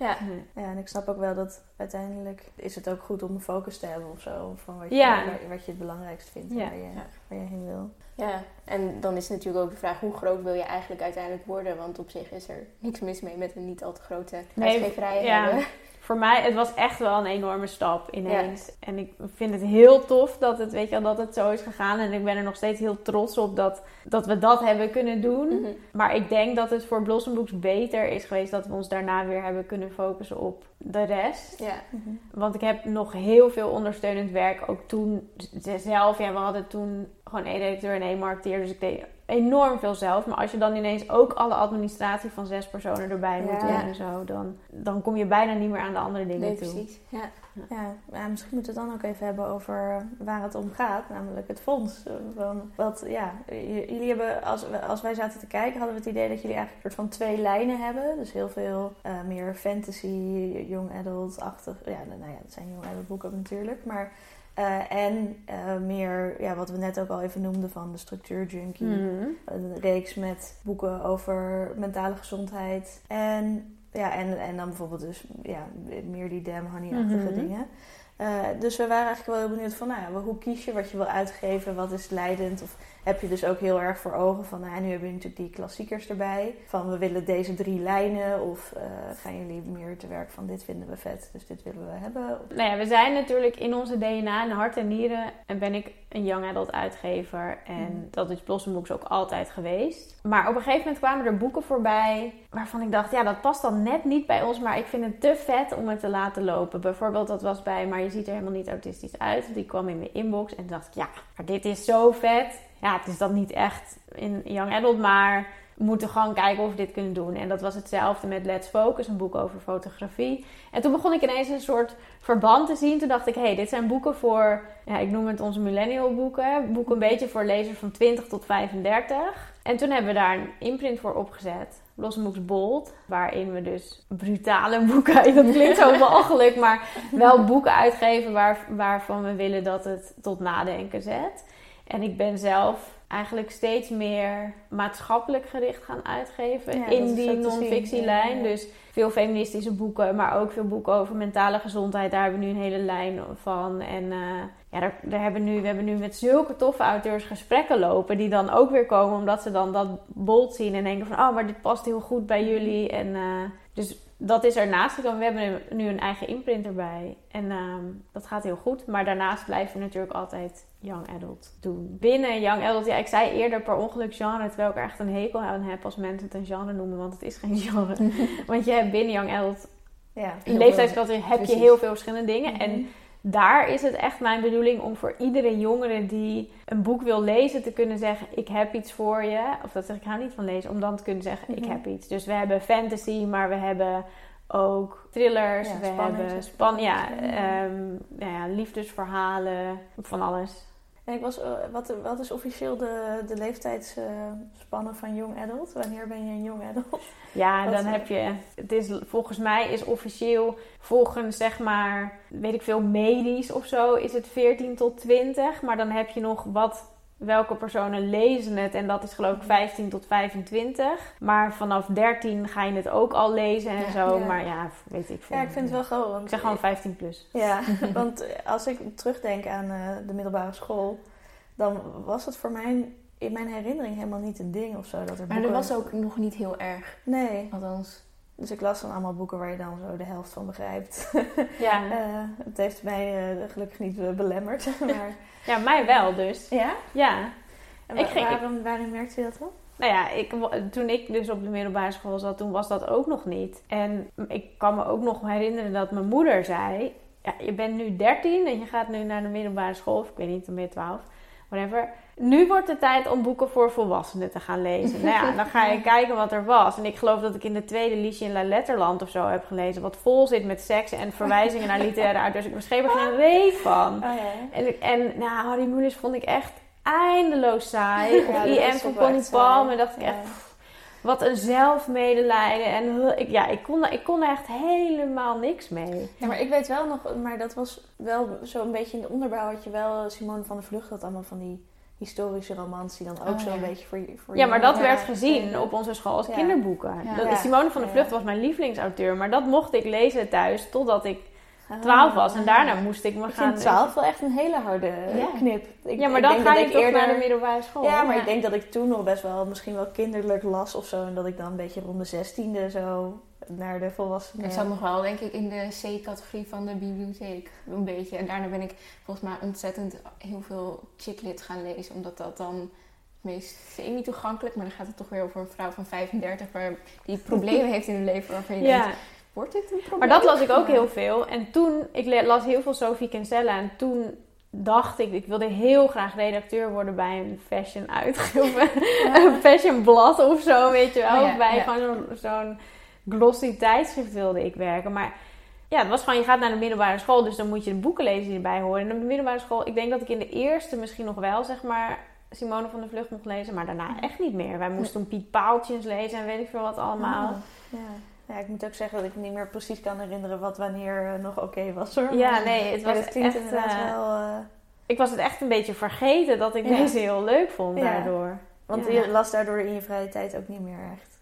Ja. Ja, en ik snap ook wel dat uiteindelijk is het ook goed om een focus te hebben of zo. Van wat je, Ja. waar- wat je het belangrijkst vindt, Ja. waar, je, waar je heen wil. Ja, en dan is natuurlijk ook de vraag hoe groot wil je eigenlijk uiteindelijk worden? Want op zich is er niks mis mee met een niet al te grote Nee, uitgeverij ja. hebben. Voor mij, het was echt wel een enorme stap ineens. En ik vind het heel tof dat het, weet je, wel, dat het zo is gegaan. En ik ben er nog steeds heel trots op dat, dat we dat hebben kunnen doen. Mhm. Maar ik denk dat het voor Blossom Books beter is geweest dat we ons daarna weer hebben kunnen focussen op de rest. Ja, Want ik heb nog heel veel ondersteunend werk ook toen zelf. Ja, we hadden toen gewoon één redacteur en één marketeer. Dus ik deed enorm veel zelf. Maar als je dan ineens ook alle administratie van zes personen erbij moet Ja. doen en zo, dan, dan kom je bijna niet meer aan de andere dingen nee, toe. precies. Ja. Ja, ja, misschien moeten we het dan ook even hebben over waar het om gaat, namelijk het fonds. Van wat, ja, jullie hebben, als, we- als wij zaten te kijken, hadden we het idee dat jullie eigenlijk een soort van twee lijnen hebben. Dus heel veel eh, meer fantasy, young adult-achtig. Ja, nou ja, dat zijn young adult boeken natuurlijk. Maar, eh, en eh, meer, ja, wat we net ook al even noemden van de structuur junkie. Mhm. Een reeks met boeken over mentale gezondheid. En, ja, en, en dan bijvoorbeeld dus ja, meer die damn honey-achtige Mhm. dingen. Eh, dus we waren eigenlijk wel heel benieuwd van, nou ja, hoe kies je wat je wil uitgeven? Wat is leidend? Of heb je dus ook heel erg voor ogen van, nou nu hebben we natuurlijk die klassiekers erbij. Van, we willen deze drie lijnen. Of eh, gaan jullie meer te werk van, dit vinden we vet, dus dit willen we hebben. Nou ja, we zijn natuurlijk in onze DNA, in hart en nieren, en ben ik een young adult uitgever. En Mhm. dat is Blossom Books ook altijd geweest. Maar op een gegeven moment kwamen er boeken voorbij waarvan ik dacht, ja, dat past dan net niet bij ons, maar ik vind het te vet om het te laten lopen. Bijvoorbeeld, dat was bij, maar je ziet er helemaal niet autistisch uit. Die kwam in mijn inbox en dacht ik, ja, maar dit is zo vet. Ja, het is dan niet echt in young adult, maar moeten gewoon kijken of we dit kunnen doen. En dat was hetzelfde met Let's Focus, een boek over fotografie. En toen begon ik ineens een soort verband te zien. Toen dacht ik, hé, hey, dit zijn boeken voor, ja, ik noem het onze millennial boeken. Boeken een beetje voor lezers van 20 tot 35. En toen hebben we daar een imprint voor opgezet. Blossom Books Bold, waarin we dus brutale boeken, dat klinkt zo walgelijk, maar wel boeken uitgeven waar, waarvan we willen dat het tot nadenken zet. En ik ben zelf eigenlijk steeds meer maatschappelijk gericht gaan uitgeven Ja, in die non-fictielijn. Ja, ja. Dus veel feministische boeken, maar ook veel boeken over mentale gezondheid. Daar hebben we nu een hele lijn van. En eh, ja, daar, daar hebben we, nu, we hebben nu met zulke toffe auteurs gesprekken lopen. Die dan ook weer komen omdat ze dan dat bold zien en denken van... Oh, maar dit past heel goed bij jullie. En eh, dus dat is ernaast gekomen. We hebben nu een eigen imprint erbij. En ehm, dat gaat heel goed. Maar daarnaast blijven we natuurlijk altijd young adult doen. Binnen young adult, ja, ik zei eerder per ongeluk genre, terwijl ik er echt een hekel aan heb als mensen het een genre noemen, want het is geen genre. want je hebt binnen young adult, Ja, in leeftijdscategorie heb je heel veel verschillende dingen. Mhm. En daar is het echt mijn bedoeling om voor iedere jongere die een boek wil lezen te kunnen zeggen: Ik heb iets voor je. Of dat zeg ik, hou niet van lezen, om dan te kunnen zeggen: Ik Mhm. heb iets. Dus we hebben fantasy, maar we hebben ook thrillers. Ja, we hebben span, ja, Ja. ehm, nou ja, liefdesverhalen, van alles. En ik was, eh, wat, wat is officieel de, de leeftijdsspannen van young adult? Wanneer ben je een young adult? Ja, Wat dan is- heb je. Het is, volgens mij is officieel, volgens zeg maar, weet ik veel, medisch of zo, is het 14 tot 20. Maar dan heb je nog wat. Welke personen lezen het? En dat is geloof ik 15 tot 25. Maar vanaf 13 ga je het ook al lezen en Ja. zo. Ja. Maar ja, weet ik veel. Ja, ik vind het wel grappig. Want Ik zeg gewoon 15 plus. Ja, want als ik terugdenk aan eh, de middelbare school, dan was het voor mij in mijn herinnering helemaal niet een ding of zo. Dat er Maar boeken... dat was ook nog niet heel erg, Nee, althans. Dus ik las dan allemaal boeken waar je dan zo de helft van begrijpt. Ja, Eh, het heeft mij eh, gelukkig niet eh, belemmerd. maar... ja mij wel dus. Ja? Ja. En Ik wa- ging- waarom, waarin merkte je dat dan? Nou ja, ik, toen ik dus op de middelbare school zat, toen was dat ook nog niet. En ik kan me ook nog herinneren dat mijn moeder zei... ja, je bent nu 13 en je gaat nu naar de middelbare school, of ik weet niet, dan ben je 12, whatever. Nu wordt het tijd om boeken voor volwassenen te gaan lezen. nou ja, dan ga je kijken wat er was. En ik geloof dat ik in de tweede Liesje in La Letterland of zo heb gelezen. Wat vol zit met seks en verwijzingen naar literaire auteurs. Ik er geen reet van. Oh, ja. En, en nou, Harry Mulisch vond ik echt eindeloos saai. Of Ja, dat I.M. van Connie saai. Palmer. dacht ik echt, pff, wat een zelfmedelijden. En ik, ja, ik kon, ik kon er echt helemaal niks mee. Ja, maar ik weet wel nog, maar dat was wel zo'n beetje in de onderbouw had je wel Simone van der Vlucht had allemaal van die historische romans die dan ook Oh, zo'n ja. beetje voor, voor Ja, maar dat werd gezien op onze school als Ja. kinderboeken. Ja. Dat, Ja. Simone van der Ja. Vlucht was mijn lievelingsauteur. Maar dat mocht ik lezen thuis totdat ik Ah. 12 was. En daarna moest ik me Ik gaan... vind 12 wel echt een hele harde Ja. knip. Ik, Ja, maar dan ga je ik eerder... naar de middelbare school. Ja, maar Ja. ik denk dat ik toen nog best wel misschien wel kinderlijk las of zo. En dat ik dan een beetje rond de zestiende zo naar de volwassenen... Ik zat nog wel, denk ik, in de C-categorie van de bibliotheek. Een beetje. En daarna ben ik volgens mij ontzettend heel veel chicklit gaan lezen. Omdat dat dan het meest semi-toegankelijk... Maar dan gaat het toch weer over een vrouw van 35... Waar die problemen heeft in haar leven waarvan je Ja, denkt... Wordt dit een probleem? maar dat las ik ook heel veel. En toen, ik las heel veel Sophie Kinsella. En toen dacht ik, ik wilde heel graag redacteur worden bij een fashion uitgave. een fashion blad of zo, weet je wel. Oh ja, bij gewoon zo'n- zo'n glossy tijdschrift wilde ik werken. Maar ja, het was gewoon, je gaat naar de middelbare school, dus dan moet je de boeken lezen die erbij horen. En op de middelbare school, ik denk dat ik in de eerste misschien nog wel, zeg maar, Simone van der Vlucht mocht lezen, maar daarna echt niet meer. Wij moesten Piet Paaltjes lezen en weet ik veel wat allemaal. Ah, ja. ja, ik moet ook zeggen dat ik niet meer precies kan herinneren wat wanneer eh, nog oké was hoor. Ja, Maar- nee, het was klinkt echt... inderdaad eh, wel... eh, Ik was het echt een beetje vergeten dat ik Ja. deze heel leuk vond daardoor. want je las daardoor in je vrije tijd ook niet meer echt.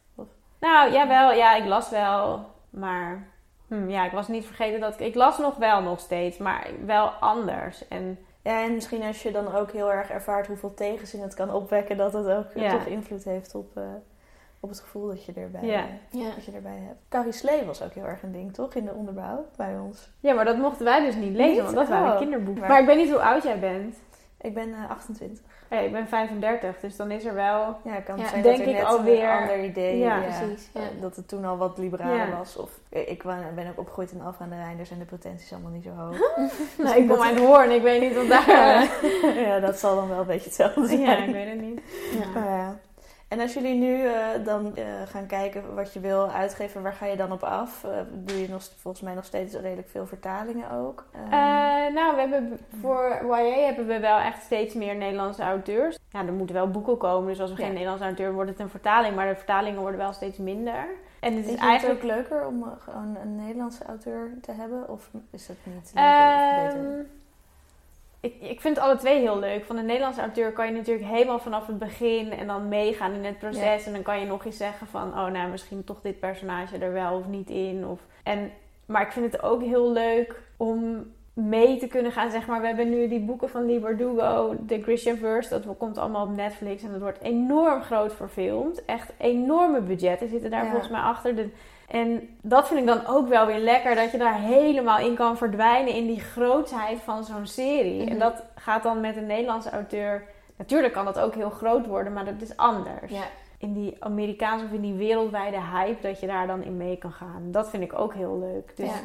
Nou, jawel, ja, ik las wel, maar hm, ja, ik was niet vergeten dat ik... Ik las nog wel nog steeds, maar wel anders. En Ja, en misschien als je dan ook heel erg ervaart hoeveel tegenzin het kan opwekken, dat het ook eh, Ja. toch invloed heeft op, eh, op het gevoel dat je, erbij, Ja. eh, Ja. dat je erbij hebt. Carrie Slee was ook heel erg een ding, toch? In de onderbouw bij ons. ja, maar dat mochten wij dus niet lezen, Niet? want dat waren Oh. kinderboeken. Maar- Maar ik weet niet hoe oud jij bent. Ik ben eh, 28. Ja, ik ben 35, dus dan is er wel... Ja, kan Ja, zijn denk dat er ik net alweer- een ander idee Ja, precies, ja. eh, Dat het toen al wat liberaler was. Of eh, ik ben ook opgegroeid in Alphen aan de Rijn, daar zijn de potenties allemaal niet zo hoog. Nou, ik kom uit Hoorn, ik weet niet of daar... ja, dat zal dan wel een beetje hetzelfde zijn. ja, ik weet het niet. Maar ja. En als jullie nu eh, dan eh, gaan kijken wat je wil uitgeven, waar ga je dan op af? Eh, doe je nog, volgens mij nog steeds redelijk veel vertalingen ook? Ehm, Eh, nou, we hebben voor YA hebben we wel echt steeds meer Nederlandse auteurs. Ja, er moeten wel boeken komen, dus als we Ja. geen Nederlandse auteur wordt het een vertaling, maar de vertalingen worden wel steeds minder. En het is je eigenlijk het ook leuker om gewoon een Nederlandse auteur te hebben? Of is dat niet of beter? Ik, ik vind alle twee heel leuk. Van een Nederlandse auteur kan je natuurlijk helemaal vanaf het begin en dan meegaan in het proces. En dan kan je nog eens zeggen van, oh nou, misschien toch dit personage er wel of niet in. Of, en, maar ik vind het ook heel leuk om mee te kunnen gaan. Zeg maar, we hebben nu die boeken van Lee Bardugo, The Christian Verse. Dat komt allemaal op Netflix en dat wordt enorm groot verfilmd. Echt enorme budgetten zitten daar Ja. volgens mij achter. De, en dat vind ik dan ook wel weer lekker, dat je daar helemaal in kan verdwijnen in die grootsheid van zo'n serie. Mhm. En dat gaat dan met een Nederlandse auteur. Natuurlijk kan dat ook heel groot worden, maar dat is anders. Ja. In die Amerikaanse of in die wereldwijde hype, dat je daar dan in mee kan gaan. Dat vind ik ook heel leuk. Dus Ja.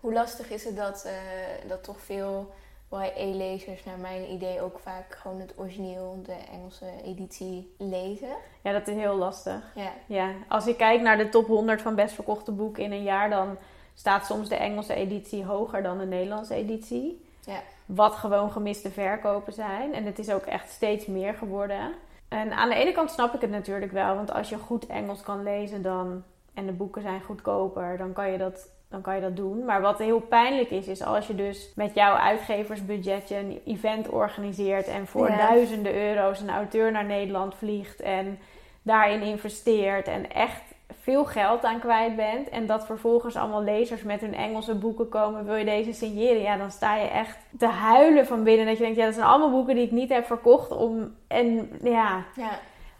Hoe lastig is het dat, eh, dat toch veel YA-lezers naar mijn idee ook vaak gewoon het origineel, de Engelse editie, lezen? ja, dat is heel lastig. Ja. Ja, als ik kijk naar de top 100 van best verkochte boeken in een jaar, dan staat soms de Engelse editie hoger dan de Nederlandse editie. Ja. Wat gewoon gemiste verkopen zijn. En het is ook echt steeds meer geworden. En aan de ene kant snap ik het natuurlijk wel, want als je goed Engels kan lezen dan, en de boeken zijn goedkoper, dan kan je dat. Dan kan je dat doen. Maar wat heel pijnlijk is, is als je dus met jouw uitgeversbudgetje een event organiseert en voor Ja. duizenden euro's een auteur naar Nederland vliegt en daarin investeert en echt veel geld aan kwijt bent en dat vervolgens allemaal lezers met hun Engelse boeken komen, wil je deze signeren? Ja, dan sta je echt te huilen van binnen dat je denkt, ja, dat zijn allemaal boeken die ik niet heb verkocht om en ja, Ja.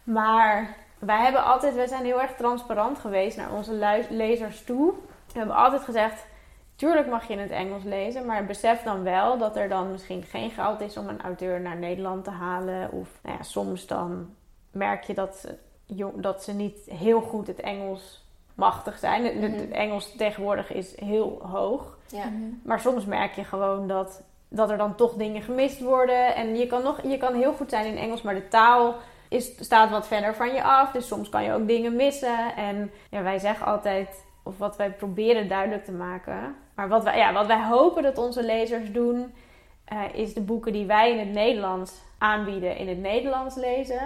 maar wij hebben altijd, wij zijn heel erg transparant geweest naar onze lezers toe. We hebben altijd gezegd, tuurlijk mag je in het Engels lezen, maar besef dan wel dat er dan misschien geen geld is om een auteur naar Nederland te halen. Of nou ja, soms dan merk je dat ze, dat ze niet heel goed het Engels machtig zijn. Het, het Mhm. Engels tegenwoordig is heel hoog. Ja. Maar soms merk je gewoon dat, dat er dan toch dingen gemist worden. En je kan, nog, je kan heel goed zijn in Engels, maar de taal is, staat wat verder van je af. Dus soms kan je ook dingen missen. En ja, wij zeggen altijd, of wat wij proberen duidelijk te maken. Maar wat wij, ja, wat wij hopen dat onze lezers doen, eh, is de boeken die wij in het Nederlands aanbieden in het Nederlands lezen.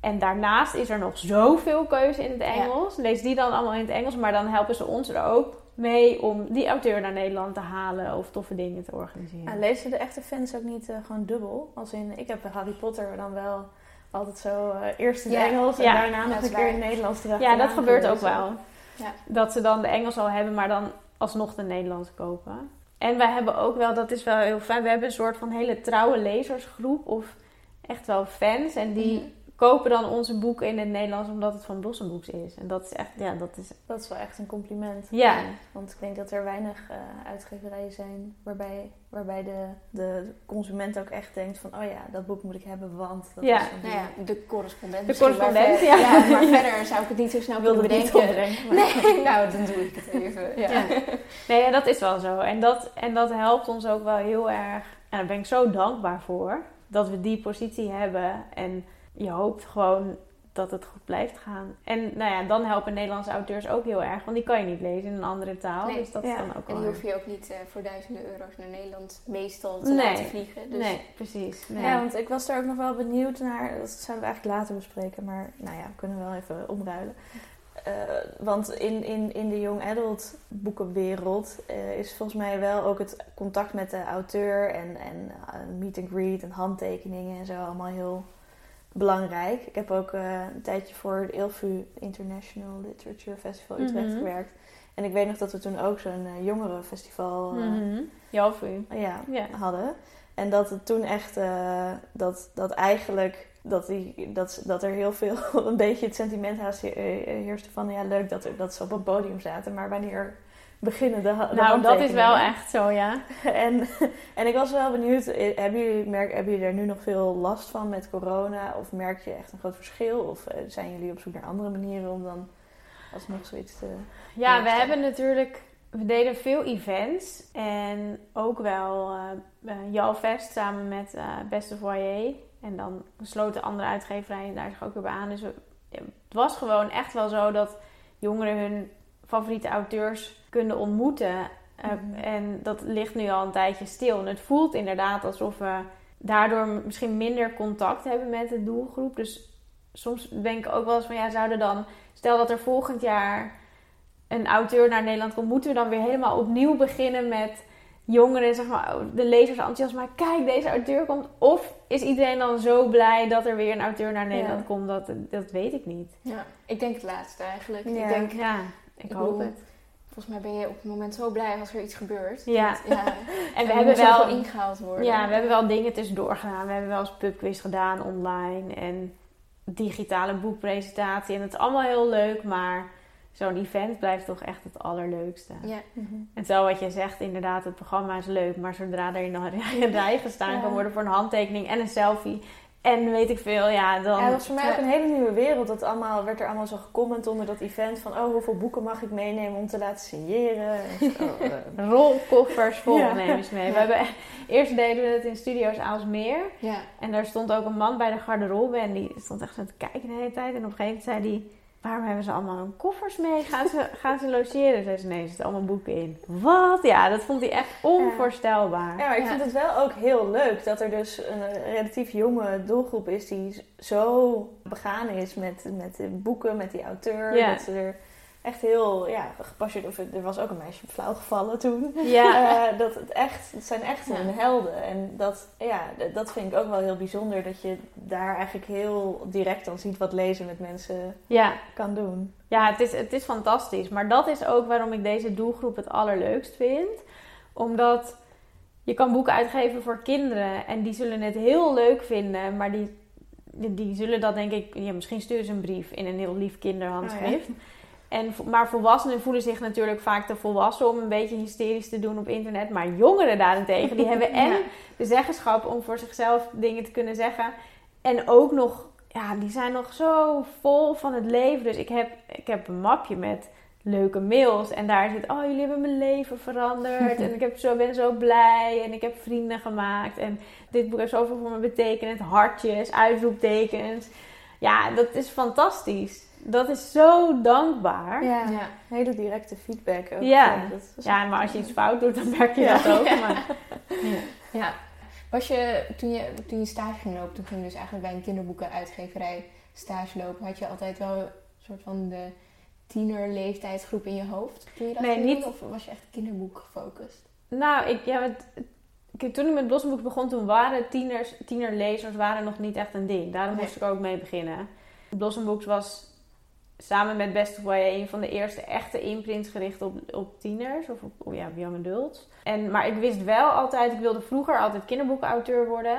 En daarnaast is er nog zoveel keuze in het Ja. Engels. Lees die dan allemaal in het Engels, maar dan helpen ze ons er ook mee om die auteur naar Nederland te halen of toffe dingen te organiseren. Ja, lezen de echte fans ook niet eh, gewoon dubbel? Als in, ik heb Harry Potter dan wel altijd zo eh, eerst in het Ja. Engels en daarna nog een keer in het Nederlands terug. ja, dat gebeurt ook wel. Ja. Dat ze dan de Engels al hebben, maar dan alsnog de Nederlands kopen. En wij hebben ook wel, dat is wel heel fijn, we hebben een soort van hele trouwe lezersgroep of echt wel fans. En die Mhm. Kopen dan onze boeken in het Nederlands omdat het van Blossombooks is. En dat is echt, ja, dat is... Dat is wel echt een compliment. Ja. Want ik denk dat er weinig eh, uitgeverijen zijn waarbij, waarbij de, de consument ook echt denkt van... Oh ja, dat boek moet ik hebben, want dat Ja. is van die- Nou ja, de correspondent. De correspondent, verder- ja. Maar verder zou ik het niet zo snel wilde niet bedenken. maar- Nee, nou, dan doe ik het even. Ja. Ja. Nee, ja, dat is wel zo. En dat, en dat helpt ons ook wel heel erg. En daar ben ik zo dankbaar voor. Dat we die positie hebben. En je hoopt gewoon dat het goed blijft gaan. En nou ja, dan helpen Nederlandse auteurs ook heel erg. Want die kan je niet lezen in een andere taal. Nee. Dus dat Ja. is dan ook En wel... die hoef je ook niet eh, voor duizenden euro's naar Nederland meestal te Nee. laten vliegen. Dus Nee, precies. Nee. Ja, want ik was daar ook nog wel benieuwd naar. Dat zouden we eigenlijk later bespreken, maar nou ja, we kunnen wel even omruilen. Eh, want in, in, in de young adult boekenwereld eh, is volgens mij wel ook het contact met de auteur en, en meet and greet en handtekeningen en zo allemaal heel belangrijk. Ik heb ook eh, een tijdje voor het ILFU International Literature Festival Utrecht Mhm. gewerkt. En ik weet nog dat we toen ook zo'n eh, jongerenfestival. Jalfu. ja, hadden. En dat het toen echt, eh, dat, dat eigenlijk, dat, die, dat, dat er heel veel, een beetje het sentiment haast he- heerste van, ja leuk dat, er, dat ze op een podium zaten, maar wanneer beginnen de, Nou, dat is wel echt zo, ja. En, en ik was wel benieuwd, eh, hebben jullie, merk, hebben jullie er nu nog veel last van met corona? Of merk je echt een groot verschil? Of eh, zijn jullie op zoek naar andere manieren om dan alsnog zoiets te... Ja, we hebben natuurlijk... We deden veel events. En ook wel eh eh, Jalfest samen met eh Beste Voyer. En dan sloten andere uitgeverijen daar zich ook weer bij aan. Dus we- het was gewoon echt wel zo dat jongeren hun favoriete auteurs kunnen ontmoeten. Eh, Mhm. En dat ligt nu al een tijdje stil. En het voelt inderdaad alsof we daardoor misschien minder contact hebben met de doelgroep. Dus soms denk ik ook wel eens van ja, zouden dan... Stel dat er volgend jaar een auteur naar Nederland komt, moeten we dan weer helemaal opnieuw beginnen met jongeren, zeg maar, de lezers enthousiast, maar kijk, deze auteur komt. Of is iedereen dan zo blij dat er weer een auteur naar Nederland Ja. komt? Dat, dat weet ik niet. ja, ik denk het laatste eigenlijk. Ja. Ik denk, Ja, ik, Ik hoop bedoel, het. volgens mij ben je op het moment zo blij als er iets gebeurt. Ja. Want, ja. En we hebben wel, ingehaald worden. ja, we hebben wel dingen tussendoor gedaan. We hebben wel eens pubquiz gedaan online en digitale boekpresentatie. En het is allemaal heel leuk, maar zo'n event blijft toch echt het allerleukste. Ja. En zo wat je zegt, inderdaad, het programma is leuk, maar zodra er in een rij gestaan Ja. kan worden voor een handtekening en een selfie en weet ik veel, ja, dan... Ja, dat was voor mij ook een hele nieuwe wereld. Dat allemaal, werd er allemaal zo gecomment onder dat event van... oh, hoeveel boeken mag ik meenemen om te laten signeren? Eh, rolkoffers vol Ja. mee. Ja. We hebben, eerst deden we het in Studio's Aalsmeer. ja. En daar stond ook een man bij de garderobe en die stond echt zo te kijken de hele tijd. En op een gegeven moment zei hij, waarom hebben ze allemaal hun koffers mee? Gaan ze, gaan ze logeren? Zei ze, nee, er zitten allemaal boeken in. Wat? Ja, dat vond hij echt onvoorstelbaar. Ja, maar ik Ja. vind het wel ook heel leuk dat er dus een relatief jonge doelgroep is die zo begaan is met, met de boeken, met die auteur. Ja. Dat ze er echt heel ja, gepassioneerd... Of er was ook een meisje flauw gevallen toen. Ja, Eh, dat het echt, het zijn echt Ja. hun helden. En dat, ja, dat vind ik ook wel heel bijzonder. Dat je daar eigenlijk heel direct dan ziet wat lezen met mensen ja. kan doen. Ja, het is, het is fantastisch. Maar dat is ook waarom ik deze doelgroep het allerleukst vind. Omdat je kan boeken uitgeven voor kinderen en die zullen het heel leuk vinden, maar die, die, zullen dat denk ik, ja, misschien sturen ze een brief in een heel lief kinderhandschrift. En, maar volwassenen voelen zich natuurlijk vaak te volwassen om een beetje hysterisch te doen op internet. Maar jongeren daarentegen, die hebben en Ja. de zeggenschap om voor zichzelf dingen te kunnen zeggen. En ook nog, ja, die zijn nog zo vol van het leven. Dus ik heb, ik heb een mapje met leuke mails. En daar zit, oh, jullie hebben mijn leven veranderd. en ik heb zo, ben zo blij. En ik heb vrienden gemaakt. En dit boek heeft zoveel voor me betekend. Hartjes, uitroeptekens. Ja, dat is fantastisch. Dat is zo dankbaar. Ja, hele directe feedback ook. Ja. Dat ja, maar als je iets fout doet, dan merk je dat ook. Maar, ja. ja. Was je, toen je, toen je stage ging lopen, toen ging je dus eigenlijk bij een kinderboekenuitgeverij stage lopen, had je altijd wel een soort van de tienerleeftijdsgroep in je hoofd? Toen je dat nee, niet. Of was je echt kinderboek gefocust? Nou, ik, ja, het, toen ik met Blossenboek begon, toen waren tieners, tienerlezers waren nog niet echt een ding. Daarom moest ik ook mee beginnen. Blossomboeks was samen met Best of Way een van de eerste echte imprints gericht op, op tieners of op, op ja, young adults. En, maar ik wist wel altijd, ik wilde vroeger altijd kinderboekauteur worden.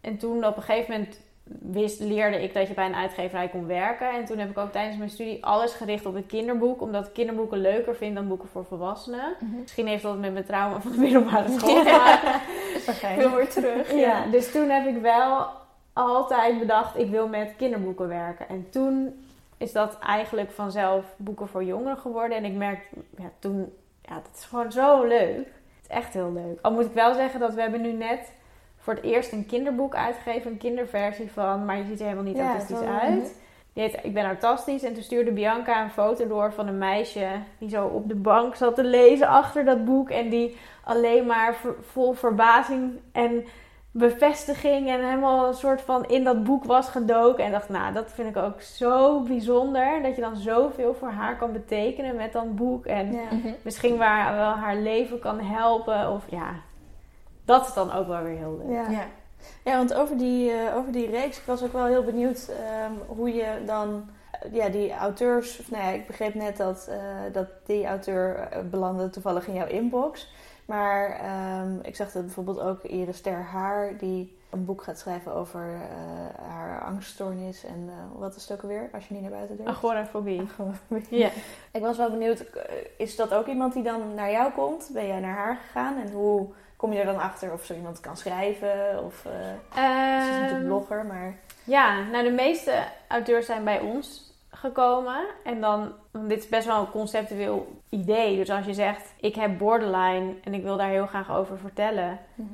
En toen op een gegeven moment wist, leerde ik dat je bij een uitgeverij kon werken. En toen heb ik ook tijdens mijn studie alles gericht op het kinderboek. Omdat ik kinderboeken leuker vind dan boeken voor volwassenen. Mhm. Misschien heeft dat met mijn trauma van de middelbare school te maken. Weer terug. Ja. dus toen heb ik wel altijd bedacht, ik wil met kinderboeken werken. En toen is dat eigenlijk vanzelf boeken voor jongeren geworden. En ik merk ja, toen, ja, dat is gewoon zo leuk. Het is echt heel leuk. Al moet ik wel zeggen dat we hebben nu net voor het eerst een kinderboek uitgegeven. Een kinderversie van, maar je ziet er helemaal niet autistisch uit. Die heet Ik ben autistisch. En toen stuurde Bianca een foto door van een meisje die zo op de bank zat te lezen achter dat boek. En die alleen maar vol verbazing en bevestiging en helemaal een soort van in dat boek was gedoken. En dacht, nou, dat vind ik ook zo bijzonder. Dat je dan zoveel voor haar kan betekenen met dat boek. En mhm. misschien waar wel haar leven kan helpen. Of ja, dat is dan ook wel weer heel leuk. Ja, ja. want over die, uh, over die reeks, ik was ook wel heel benieuwd um, hoe je dan eh, ja, die auteurs. Of, nou ja, ik begreep net dat, uh, dat die auteur belandde toevallig in jouw inbox. Maar um, ik zag dat bijvoorbeeld ook Iris Ter Haar, die een boek gaat schrijven over uh, haar angststoornis en uh, wat is het ook alweer, als je niet naar buiten durft? Agorafobie. Agorafobie. Ja. Ik was wel benieuwd, is dat ook iemand die dan naar jou komt? Ben jij naar haar gegaan en hoe kom je er dan achter of zo iemand kan schrijven? Of uh, ze is natuurlijk blogger, maar... Ja, nou de meeste auteurs zijn bij ons gekomen. En dan, dit is best wel een conceptueel idee. Dus als je zegt, ik heb borderline en ik wil daar heel graag over vertellen. Mhm.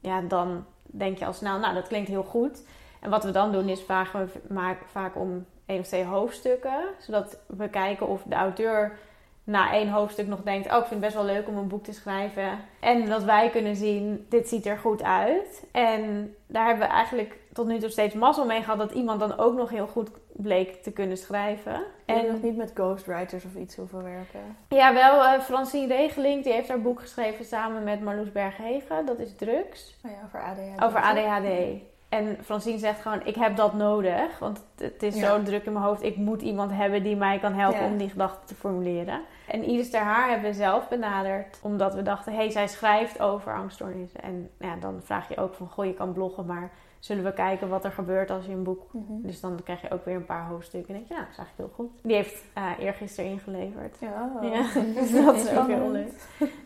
Ja, dan denk je al snel, nou dat klinkt heel goed. En wat we dan doen is vragen we vaak om één of twee hoofdstukken. Zodat we kijken of de auteur na één hoofdstuk nog denkt: Oh, ik vind het best wel leuk om een boek te schrijven. En dat wij kunnen zien: dit ziet er goed uit. En daar hebben we eigenlijk tot nu toe steeds mazzel mee gehad dat iemand dan ook nog heel goed bleek te kunnen schrijven. En nog niet met ghostwriters of iets hoeven werken? Ja, wel uh, Francine Regeling, die heeft haar boek geschreven samen met Marloes Berghegen. Dat is drugs. Oh ja, over ADHD. Over ADHD. En Francine zegt gewoon, ik heb dat nodig. Want het is zo druk in mijn hoofd. Ik moet iemand hebben die mij kan helpen om die gedachten te formuleren. En Iris ter Haar hebben we zelf benaderd. Omdat we dachten, hé, hey, zij schrijft over angststoornissen. En ja, dan vraag je ook van, goh, je kan bloggen, maar zullen we kijken wat er gebeurt als je een boek... Mhm. Dus dan krijg je ook weer een paar hoofdstukken. En denk je, nou, dat is eigenlijk heel goed. Die heeft uh, eergisteren ingeleverd. Ja, ja. dus dat is ook heel leuk.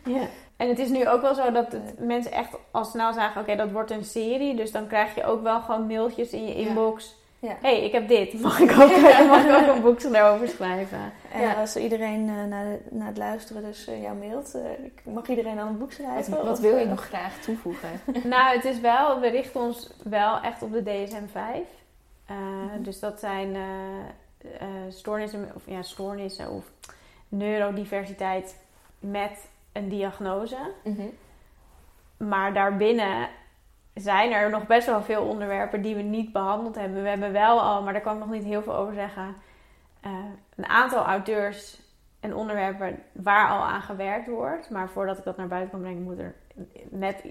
ja. En het is nu ook wel zo dat het, mensen echt al snel zagen: oké, dat wordt een serie. Dus dan krijg je ook wel gewoon mailtjes in je inbox. Ja. Hey, ik heb dit. Mag ik ook, mag ik ook een boek erover schrijven? En ja. als iedereen uh, naar, naar het luisteren dus uh, jou mailt, uh, mag iedereen dan een boek schrijven? Wat, wil je nog graag toevoegen? nou, het is wel, we richten ons wel echt op de DSM-5. Mm Dus dat zijn stoornissen, of ja, stoornissen of neurodiversiteit met een diagnose. Mhm. Maar daarbinnen zijn er nog best wel veel onderwerpen die we niet behandeld hebben. We hebben wel al, maar daar kan ik nog niet heel veel over zeggen, uh, een aantal auteurs en onderwerpen waar al aan gewerkt wordt. Maar voordat ik dat naar buiten kan brengen, moet er net,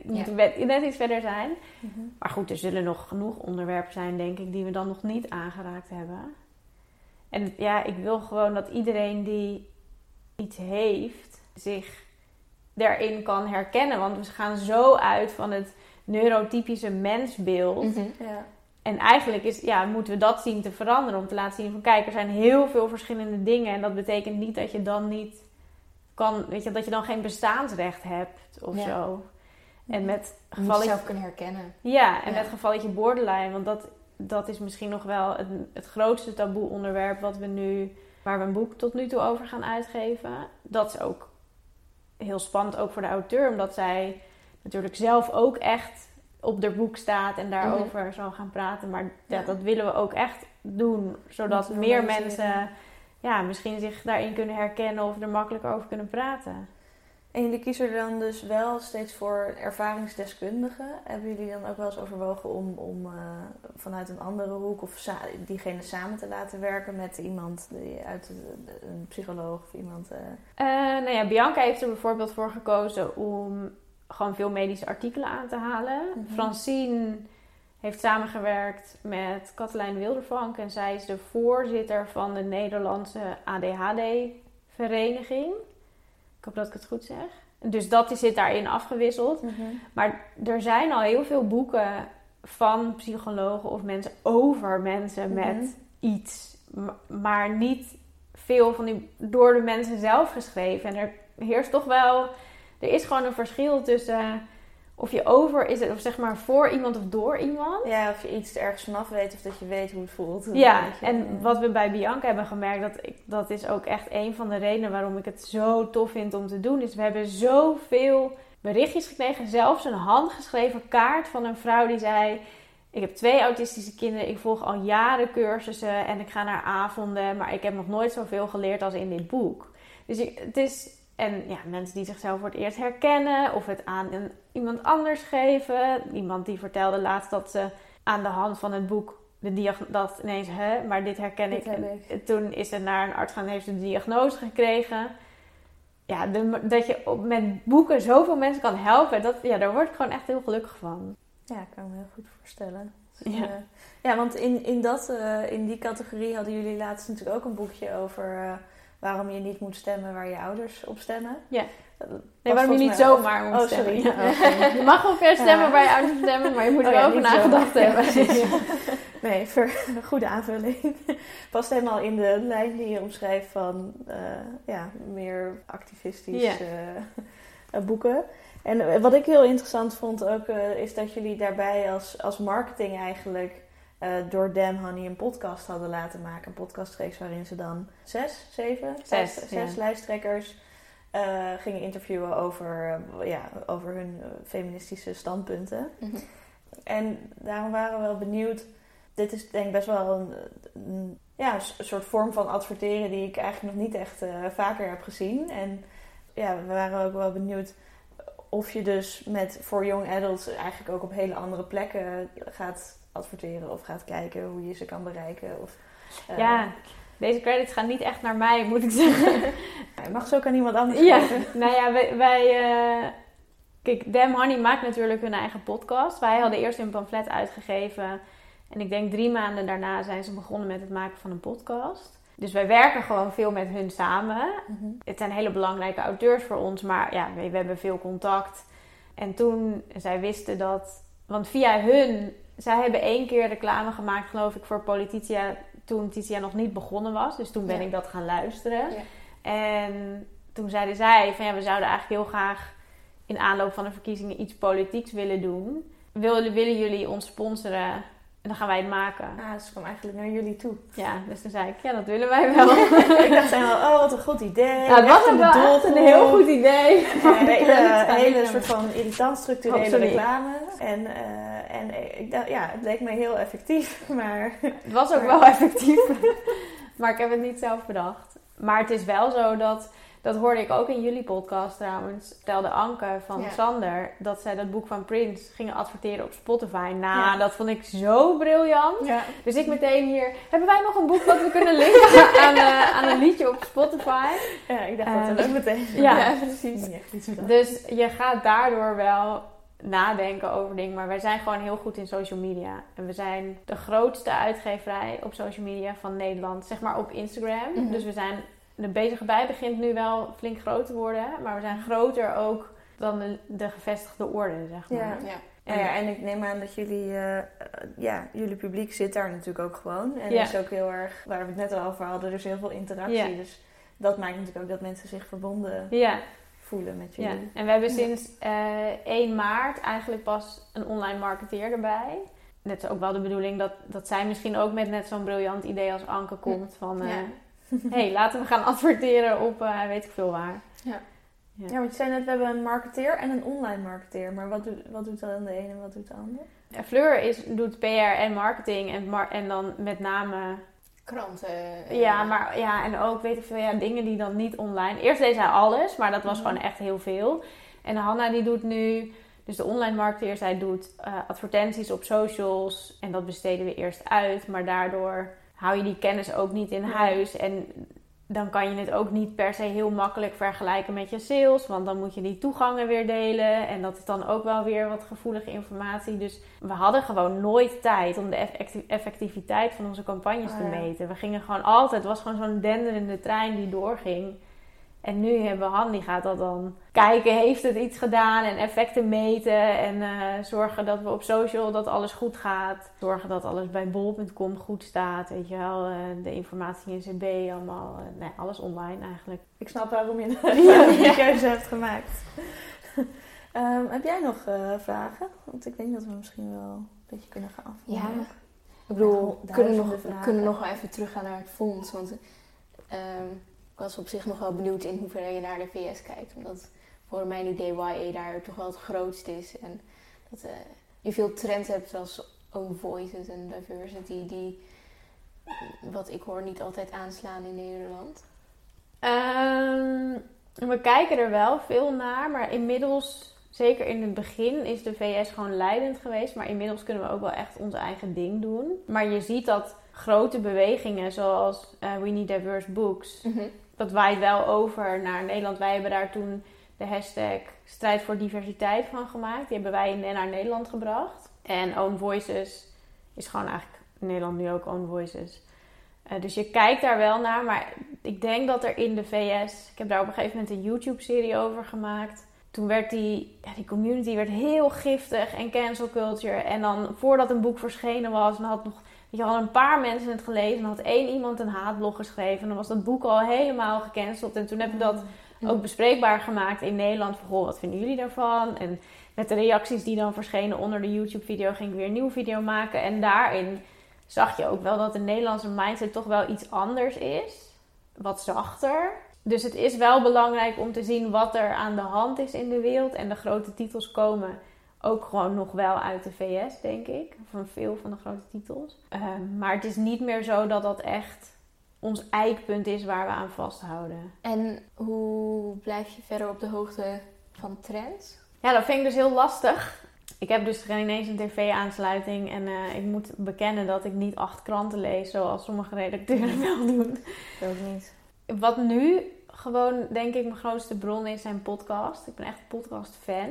net iets verder zijn. Mhm. Maar goed, er zullen nog genoeg onderwerpen zijn, denk ik, die we dan nog niet aangeraakt hebben. En ja, ik wil gewoon dat iedereen die iets heeft, zich daarin kan herkennen. Want we gaan zo uit van het neurotypische mensbeeld. Mhm. ja. En eigenlijk is, ja, moeten we dat zien te veranderen. Om te laten zien van kijk, er zijn heel veel verschillende dingen. En dat betekent niet dat je dan niet kan, weet je, dat je dan geen bestaansrecht hebt of zo. En met gevalletje... zelf kunnen herkennen. Ja, en met gevalletje borderline. Want dat, dat is misschien nog wel het, het grootste taboe onderwerp wat we nu waar we een boek tot nu toe over gaan uitgeven. Dat is ook heel spannend, ook voor de auteur, omdat zij natuurlijk zelf ook echt op de boek staat en daarover mm zal gaan praten. Maar ja, dat willen we ook echt doen, zodat meer mensen ja, misschien zich daarin kunnen herkennen of er makkelijk over kunnen praten. En jullie kiezen er dan dus wel steeds voor ervaringsdeskundigen. Hebben jullie dan ook wel eens overwogen om, om uh, vanuit een andere hoek of diegene samen te laten werken met iemand die uit een psycholoog of iemand? Uh... Uh, nou ja, Bianca heeft er bijvoorbeeld voor gekozen om gewoon veel medische artikelen aan te halen. Mm Francine heeft samengewerkt met Katelijn Wildervank en zij is de voorzitter van de Nederlandse ADHD-vereniging. Ik hoop dat ik het goed zeg. Dus dat zit daarin afgewisseld. Mhm. Maar er zijn al heel veel boeken van psychologen of mensen over mensen mhm. met iets. Maar niet veel van die door de mensen zelf geschreven. En er heerst toch wel. Er is gewoon een verschil tussen of je over is het, of zeg maar voor iemand of door iemand. Ja, of je iets ergens vanaf weet of dat je weet hoe het voelt. Ja, en wat we bij Bianca hebben gemerkt, dat, ik, dat is ook echt een van de redenen waarom ik het zo tof vind om te doen. Is we hebben zoveel berichtjes gekregen, zelfs een handgeschreven kaart van een vrouw die zei. Ik heb twee autistische kinderen. Ik volg al jaren cursussen en ik ga naar avonden. Maar ik heb nog nooit zoveel geleerd als in dit boek. Dus het is en ja, mensen die zichzelf voor het eerst herkennen of het aan een, iemand anders geven. Iemand die vertelde laatst dat ze aan de hand van het boek de diagnose, dat ineens, hè, maar dit herken ik. ik. Toen is ze naar een arts gaan en heeft ze de diagnose gekregen. Ja, dat je met boeken zoveel mensen kan helpen, dat, ja, daar word ik gewoon echt heel gelukkig van. Ja, ik kan me heel goed voorstellen. Dus, ja. Uh, ja, want in, in, dat, uh, in die categorie hadden jullie laatst natuurlijk ook een boekje over... Uh, waarom je niet moet stemmen waar je ouders op stemmen. Ja. Nee, waarom je niet zomaar moet oh, stemmen. Sorry. Ja. je mag ongeveer stemmen waar je ouders stemmen, maar je moet oh, er over nagedacht hebben. nee, een goede aanvulling. Past helemaal in de lijn die je omschrijft van uh, ja, meer activistische uh, boeken. En wat ik heel interessant vond ook, uh, is dat jullie daarbij als, als marketing eigenlijk uh, door Damn Honey een podcast hadden laten maken. Een podcastreeks waarin ze dan zes, zeven, zes, zes, lijsttrekkers uh, gingen interviewen over, uh, ja, over hun feministische standpunten. Mm -hmm. En daarom waren we wel benieuwd. Dit is denk ik best wel een, een ja, een soort vorm van adverteren die ik eigenlijk nog niet echt vaker heb gezien. En ja, we waren ook wel benieuwd of je dus met voor young adults eigenlijk ook op hele andere plekken gaat adverteren of gaat kijken hoe je ze kan bereiken. Of, uh, ja, deze credits gaan niet echt naar mij, moet ik zeggen. je mag ze ook aan iemand anders ja, Nou ja, wij... wij uh, kijk, Damn Honey maakt natuurlijk hun eigen podcast. Wij hadden eerst een pamflet uitgegeven. En ik denk drie maanden daarna zijn ze begonnen met het maken van een podcast. Dus wij werken gewoon veel met hun samen. Mhm. Het zijn hele belangrijke auteurs voor ons, maar ja, we, we, hebben veel contact. En toen zij wisten dat, want via hun zij hebben één keer reclame gemaakt, geloof ik, voor Polititia toen Titia nog niet begonnen was. Dus toen ben ik dat gaan luisteren. Ja. En toen zeiden zij van ja, we zouden eigenlijk heel graag in aanloop van de verkiezingen iets politieks willen doen. Willen, willen jullie ons sponsoren en dan gaan wij het maken. Ah, dus kwam eigenlijk naar jullie toe. Ja, dus toen zei ik, ja, dat willen wij wel. ik dacht wel, oh, wat een goed idee. Ja, het was een, wel een heel goed idee. Een hele, soort van irritant structurele oh, reclame. En, uh, en ik dacht, ja, het leek me heel effectief, maar... Het was ook wel effectief. maar ik heb het niet zelf bedacht. Maar het is wel zo dat dat hoorde ik ook in jullie podcast trouwens. Vertelde Anke van Sander dat zij dat boek van Prince gingen adverteren op Spotify. Nou, dat vond ik zo briljant. Dus ik meteen hier. Hebben wij nog een boek dat we kunnen linken aan, uh, aan een liedje op Spotify? Ja, ik dacht dat we ook meteen. Ja, precies. Dus je gaat daardoor wel nadenken over dingen. Maar wij zijn gewoon heel goed in social media. En we zijn de grootste uitgeverij op social media van Nederland. Zeg maar op Instagram. Mhm. Dus we zijn de bezige bij begint nu wel flink groot te worden. Maar we zijn groter ook dan de, de gevestigde orde, zeg maar. Ja. ja. En, ja, en ik neem aan dat jullie, uh, ja, jullie publiek zit daar natuurlijk ook gewoon. En ja. is ook heel erg, waar we het net al over hadden, er is heel veel interactie. Dus dat maakt natuurlijk ook dat mensen zich verbonden ja. voelen met jullie. Ja. En we hebben sinds uh, eh, 1 maart eigenlijk pas een online marketeer erbij. Net is ook wel de bedoeling dat, dat zij misschien ook met net zo'n briljant idee als Anke komt. Van, uh, hey, laten we gaan adverteren op uh, weet ik veel waar. Ja. ja. want je zei net, we hebben een marketeer en een online marketeer. Maar wat, doet, wat doet dan de ene en wat doet de ander? Ja, Fleur is, doet PR en marketing en, mar en dan met name... Kranten. Ja, maar ja, en ook weet ik veel, ja, dingen die dan niet online... Eerst deed zij alles, maar dat was mhm. gewoon echt heel veel. En Hanna die doet nu dus de online marketeer, zij doet uh, advertenties op socials en dat besteden we eerst uit. Maar daardoor hou je die kennis ook niet in huis. En dan kan je het ook niet per se heel makkelijk vergelijken met je sales. Want dan moet je die toegangen weer delen. En dat is dan ook wel weer wat gevoelige informatie. Dus we hadden gewoon nooit tijd om de effectiviteit van onze campagnes te oh meten. We gingen gewoon altijd, het was gewoon zo'n denderende trein die doorging. En nu hebben we Han, die gaat dat dan kijken, heeft het iets gedaan en effecten meten. En uh, zorgen dat we op social dat alles goed gaat. Zorgen dat alles bij bol.com goed staat. Weet je wel, uh, de informatie in CB, allemaal, uh, nee, alles online eigenlijk. Ik snap waarom je die keuze hebt gemaakt. um, heb jij nog vragen? Want ik denk dat we misschien wel een beetje kunnen gaan afronden. Ja, ik bedoel, we kunnen, nog, kunnen nog wel even teruggaan naar het fonds. Want... Um, was op zich nog wel benieuwd in hoeverre je naar de VS kijkt. Omdat voor mijn idee YA daar toch wel het grootst is. En dat uh, je veel trends hebt als own voices en diversity die, wat ik hoor, niet altijd aanslaan in Nederland. Um, we kijken er wel veel naar, maar inmiddels, zeker in het begin, is de VS gewoon leidend geweest. Maar inmiddels kunnen we ook wel echt ons eigen ding doen. Maar je ziet dat grote bewegingen zoals uh, We Need Diverse Books, mhm dat waait wel over naar Nederland. Wij hebben daar toen de hashtag strijd voor diversiteit van gemaakt. Die hebben wij naar Nederland gebracht. En Own Voices is gewoon eigenlijk in Nederland nu ook Own Voices. Uh, dus je kijkt daar wel naar. Maar ik denk dat er in de VS... Ik heb daar op een gegeven moment een YouTube-serie over gemaakt. Toen werd die, die community werd heel giftig en cancel culture. En dan voordat een boek verschenen was... en had nog je, al een paar mensen het gelezen. En had één iemand een haatblog geschreven. En dan was dat boek al helemaal gecanceld. En toen heb ik dat ook bespreekbaar gemaakt in Nederland. Van, goh, wat vinden jullie daarvan? En met de reacties die dan verschenen onder de YouTube-video... ging ik weer een nieuwe video maken. En daarin zag je ook wel dat de Nederlandse mindset toch wel iets anders is. Wat zachter. Dus het is wel belangrijk om te zien wat er aan de hand is in de wereld. En de grote titels komen ook gewoon nog wel uit de VS, denk ik. Van veel van de grote titels. Ehm, maar het is niet meer zo dat dat echt ons eikpunt is waar we aan vasthouden. En hoe blijf je verder op de hoogte van trends? Ja, dat vind ik dus heel lastig. Ik heb dus geen ineens een tv-aansluiting en uh, ik moet bekennen dat ik niet acht kranten lees zoals sommige redacteuren wel doen. Dat ook niet. Wat nu gewoon, denk ik, mijn grootste bron is zijn podcast. Ik ben echt podcast-fan.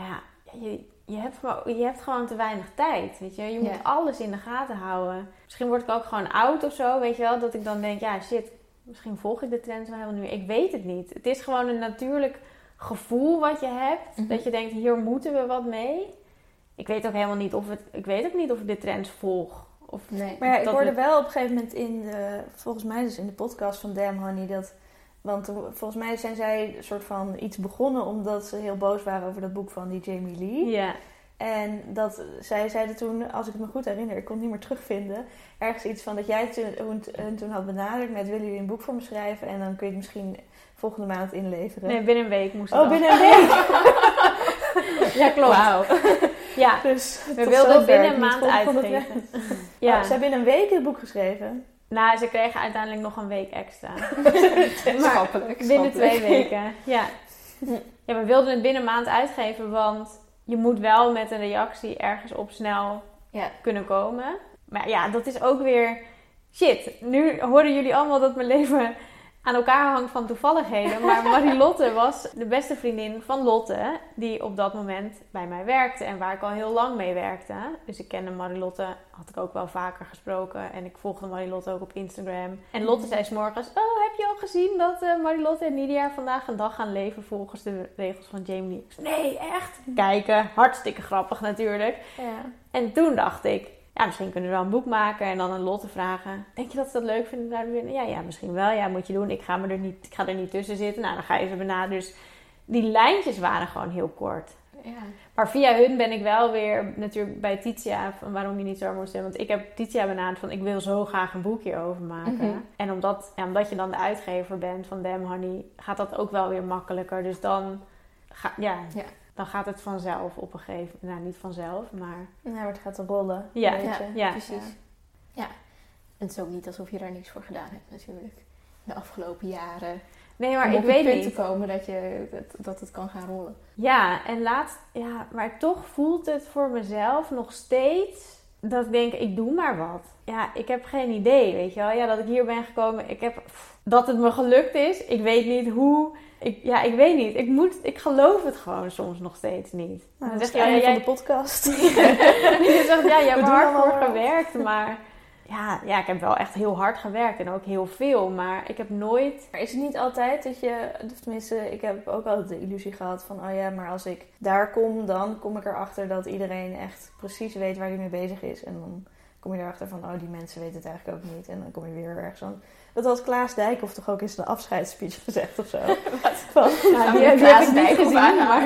Maar ja, je, je, hebt, je hebt gewoon te weinig tijd. Weet je, je moet alles in de gaten houden. Misschien word ik ook gewoon oud of zo. Weet je wel, dat ik dan denk, ja shit, misschien volg ik de trends wel helemaal nu. Ik weet het niet. Het is gewoon een natuurlijk gevoel wat je hebt. Mhm. Dat je denkt, hier moeten we wat mee. Ik weet ook helemaal niet of het. Ik weet ook niet of ik de trends volg. Of nee. Maar ja, ik hoorde wel op een gegeven moment in de, volgens mij dus in de podcast van Damn Honey dat want volgens mij zijn zij een soort van iets begonnen omdat ze heel boos waren over dat boek van die Jamie Lee. Ja. En dat zij zeiden toen, als ik me goed herinner, ik kon het niet meer terugvinden, ergens iets van dat jij toen, toen had benaderd met willen jullie een boek voor me schrijven en dan kun je het misschien volgende maand inleveren. Nee, binnen een week moest het Oh, binnen een week? ja, klopt. Wow. Ja, dus we wilden binnen een maand uitgeven. ja. Oh, ze hebben binnen een week het boek geschreven? Nou, ze kregen uiteindelijk nog een week extra. schappelijk. Binnen twee weken, ja. Ja, we wilden het binnen een maand uitgeven, want je moet wel met een reactie ergens op snel ja. kunnen komen. Maar ja, dat is ook weer shit. Nu horen jullie allemaal dat mijn leven aan elkaar hangt van toevalligheden. Maar Marilotte was de beste vriendin van Lotte, die op dat moment bij mij werkte en waar ik al heel lang mee werkte. Dus ik kende Marilotte, had ik ook wel vaker gesproken en ik volgde Marilotte ook op Instagram. En Lotte zei s'morgens, oh heb je al gezien dat uh, Marilotte en Nidia vandaag een dag gaan leven volgens de regels van Jamie? Nee, echt? Kijken, hartstikke grappig natuurlijk. Ja. En toen dacht ik, ja, misschien kunnen we wel een boek maken en dan een Lotte vragen. Denk je dat ze dat leuk vinden? Ja, ja, misschien wel. Ja, moet je doen. Ik ga, me er, niet, ik ga er niet tussen zitten. Nou, dan ga je ze benaderen. Dus die lijntjes waren gewoon heel kort. ja. Maar via hun ben ik wel weer natuurlijk bij Titia, van waarom je niet zo moest zijn. Want ik heb Titia benaderd van ik wil zo graag een boek hierover maken. Mhm. En omdat, ja, omdat je dan de uitgever bent van Damn Honey, gaat dat ook wel weer makkelijker. Dus dan, ga, ja, Ja. Dan gaat het vanzelf op een gegeven moment. Nou, niet vanzelf, maar Nou, maar het gaat rollen. Ja, weet ja, je. ja. precies. Ja. En het is ook niet alsof je daar niks voor gedaan hebt natuurlijk. De afgelopen jaren. Nee, maar om ik weet niet. te komen dat, je, dat, dat het kan gaan rollen. Ja, en laatst, ja, maar toch voelt het voor mezelf nog steeds dat ik denk, ik doe maar wat. Ja, ik heb geen idee, weet je wel. Ja, dat ik hier ben gekomen, ik heb, pff, dat het me gelukt is. Ik weet niet hoe. Ik, ja, ik weet niet. Ik moet, ik geloof het gewoon soms nog steeds niet. Nou, dan dat zeg is ja, jij van jij, de podcast. je zegt, ja, je hebt er hard voor gewerkt, maar... Ja, ja, ik heb wel echt heel hard gewerkt en ook heel veel, maar ik heb nooit... Maar is het niet altijd dat je, tenminste, ik heb ook altijd de illusie gehad van, oh ja, maar als ik daar kom, dan kom ik erachter dat iedereen echt precies weet waar hij mee bezig is. En dan kom je erachter van, oh, die mensen weten het eigenlijk ook niet. En dan kom je weer ergens aan. Dat had Klaas Dijkhoff toch ook in zijn afscheidsspeech gezegd of zo. Van, Nou, die die heb ik niet gezien, maar...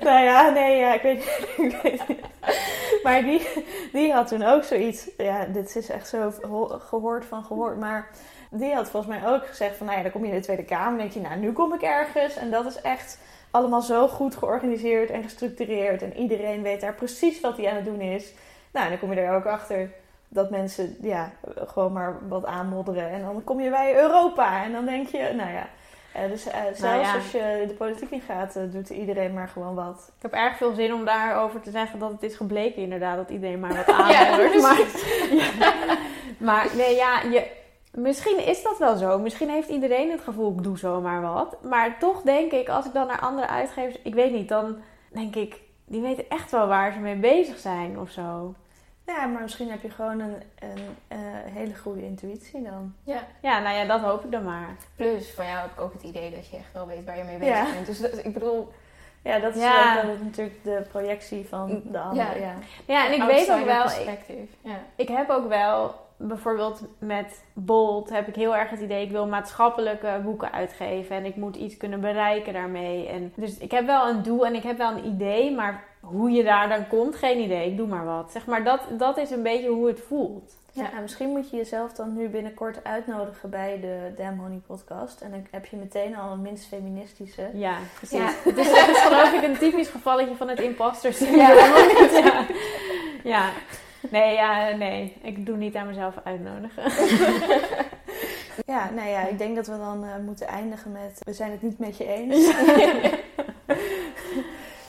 nou ja, nee, ja, ik weet, ik weet niet. Maar die, die had toen ook zoiets. Ja, dit is echt zo ho- gehoord van gehoord. Maar die had volgens mij ook gezegd van, nou ja, dan kom je in de Tweede Kamer. En denk je, nou, nu kom ik ergens. En dat is echt allemaal zo goed georganiseerd en gestructureerd. En iedereen weet daar precies wat hij aan het doen is. Nou, en dan kom je er ook achter dat mensen, ja, gewoon maar wat aanmodderen. En dan kom je bij Europa. En dan denk je, nou ja... eh, dus eh, zelfs Nou ja. als je de politiek in gaat, eh, doet iedereen maar gewoon wat. Ik heb erg veel zin om daarover te zeggen dat het is gebleken inderdaad dat iedereen maar wat Ja, aanmoedigt. maar, ja. maar nee, ja, je, misschien is dat wel zo. Misschien heeft iedereen het gevoel, ik doe zomaar wat. Maar toch denk ik, als ik dan naar andere uitgevers, ik weet niet, dan denk ik, die weten echt wel waar ze mee bezig zijn of zo. Ja, maar misschien heb je gewoon een, een eh, hele goede intuïtie dan. Ja. Ja, nou ja, dat hoop ik dan maar. Plus, van jou heb ik ook het idee dat je echt wel weet waar je mee bezig Ja. bent. Dus dat- ik bedoel, Ja, dat is Ja. ook wel natuurlijk de projectie van de ander. Ja. Ja. Ja, en ik weet ook wel, ik, perspectief. Ja. ik heb ook wel, bijvoorbeeld met Bold heb ik heel erg het idee, ik wil maatschappelijke boeken uitgeven en ik moet iets kunnen bereiken daarmee. En dus ik heb wel een doel en ik heb wel een idee, maar hoe je daar dan komt, geen idee. Ik doe maar wat. Zeg maar, dat, dat is een beetje hoe het voelt. Ja, en misschien moet je jezelf dan nu binnenkort uitnodigen bij de Damn Honey podcast. En dan heb je meteen al een minst feministische. Ja, precies. Ja. Het, is, het is geloof ik een typisch gevalletje van het imposter syndroom. Ja. ja. ja. Nee, ja, nee. Ik doe niet aan mezelf uitnodigen. Ja, nou ja, ik denk dat we dan eh, moeten eindigen met we zijn het niet met je eens.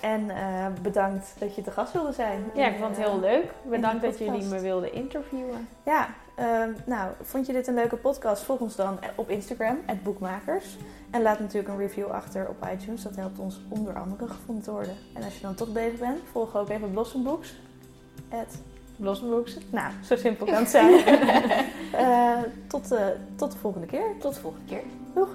en eh, bedankt dat je te gast wilde zijn. Ja, ik vond het heel leuk. Bedankt dat jullie me wilden interviewen. Ja, ehm, nou, vond je dit een leuke podcast? Volg ons dan op Instagram, Boekmakers. En laat natuurlijk een review achter op iTunes. Dat helpt ons onder andere gevonden te worden. En als je dan toch bezig bent, volg ook even Blossom Books. At Blossombooks. Nou, zo simpel kan het zijn. Eh, tot, eh, tot de volgende keer. Tot de volgende keer. Doeg!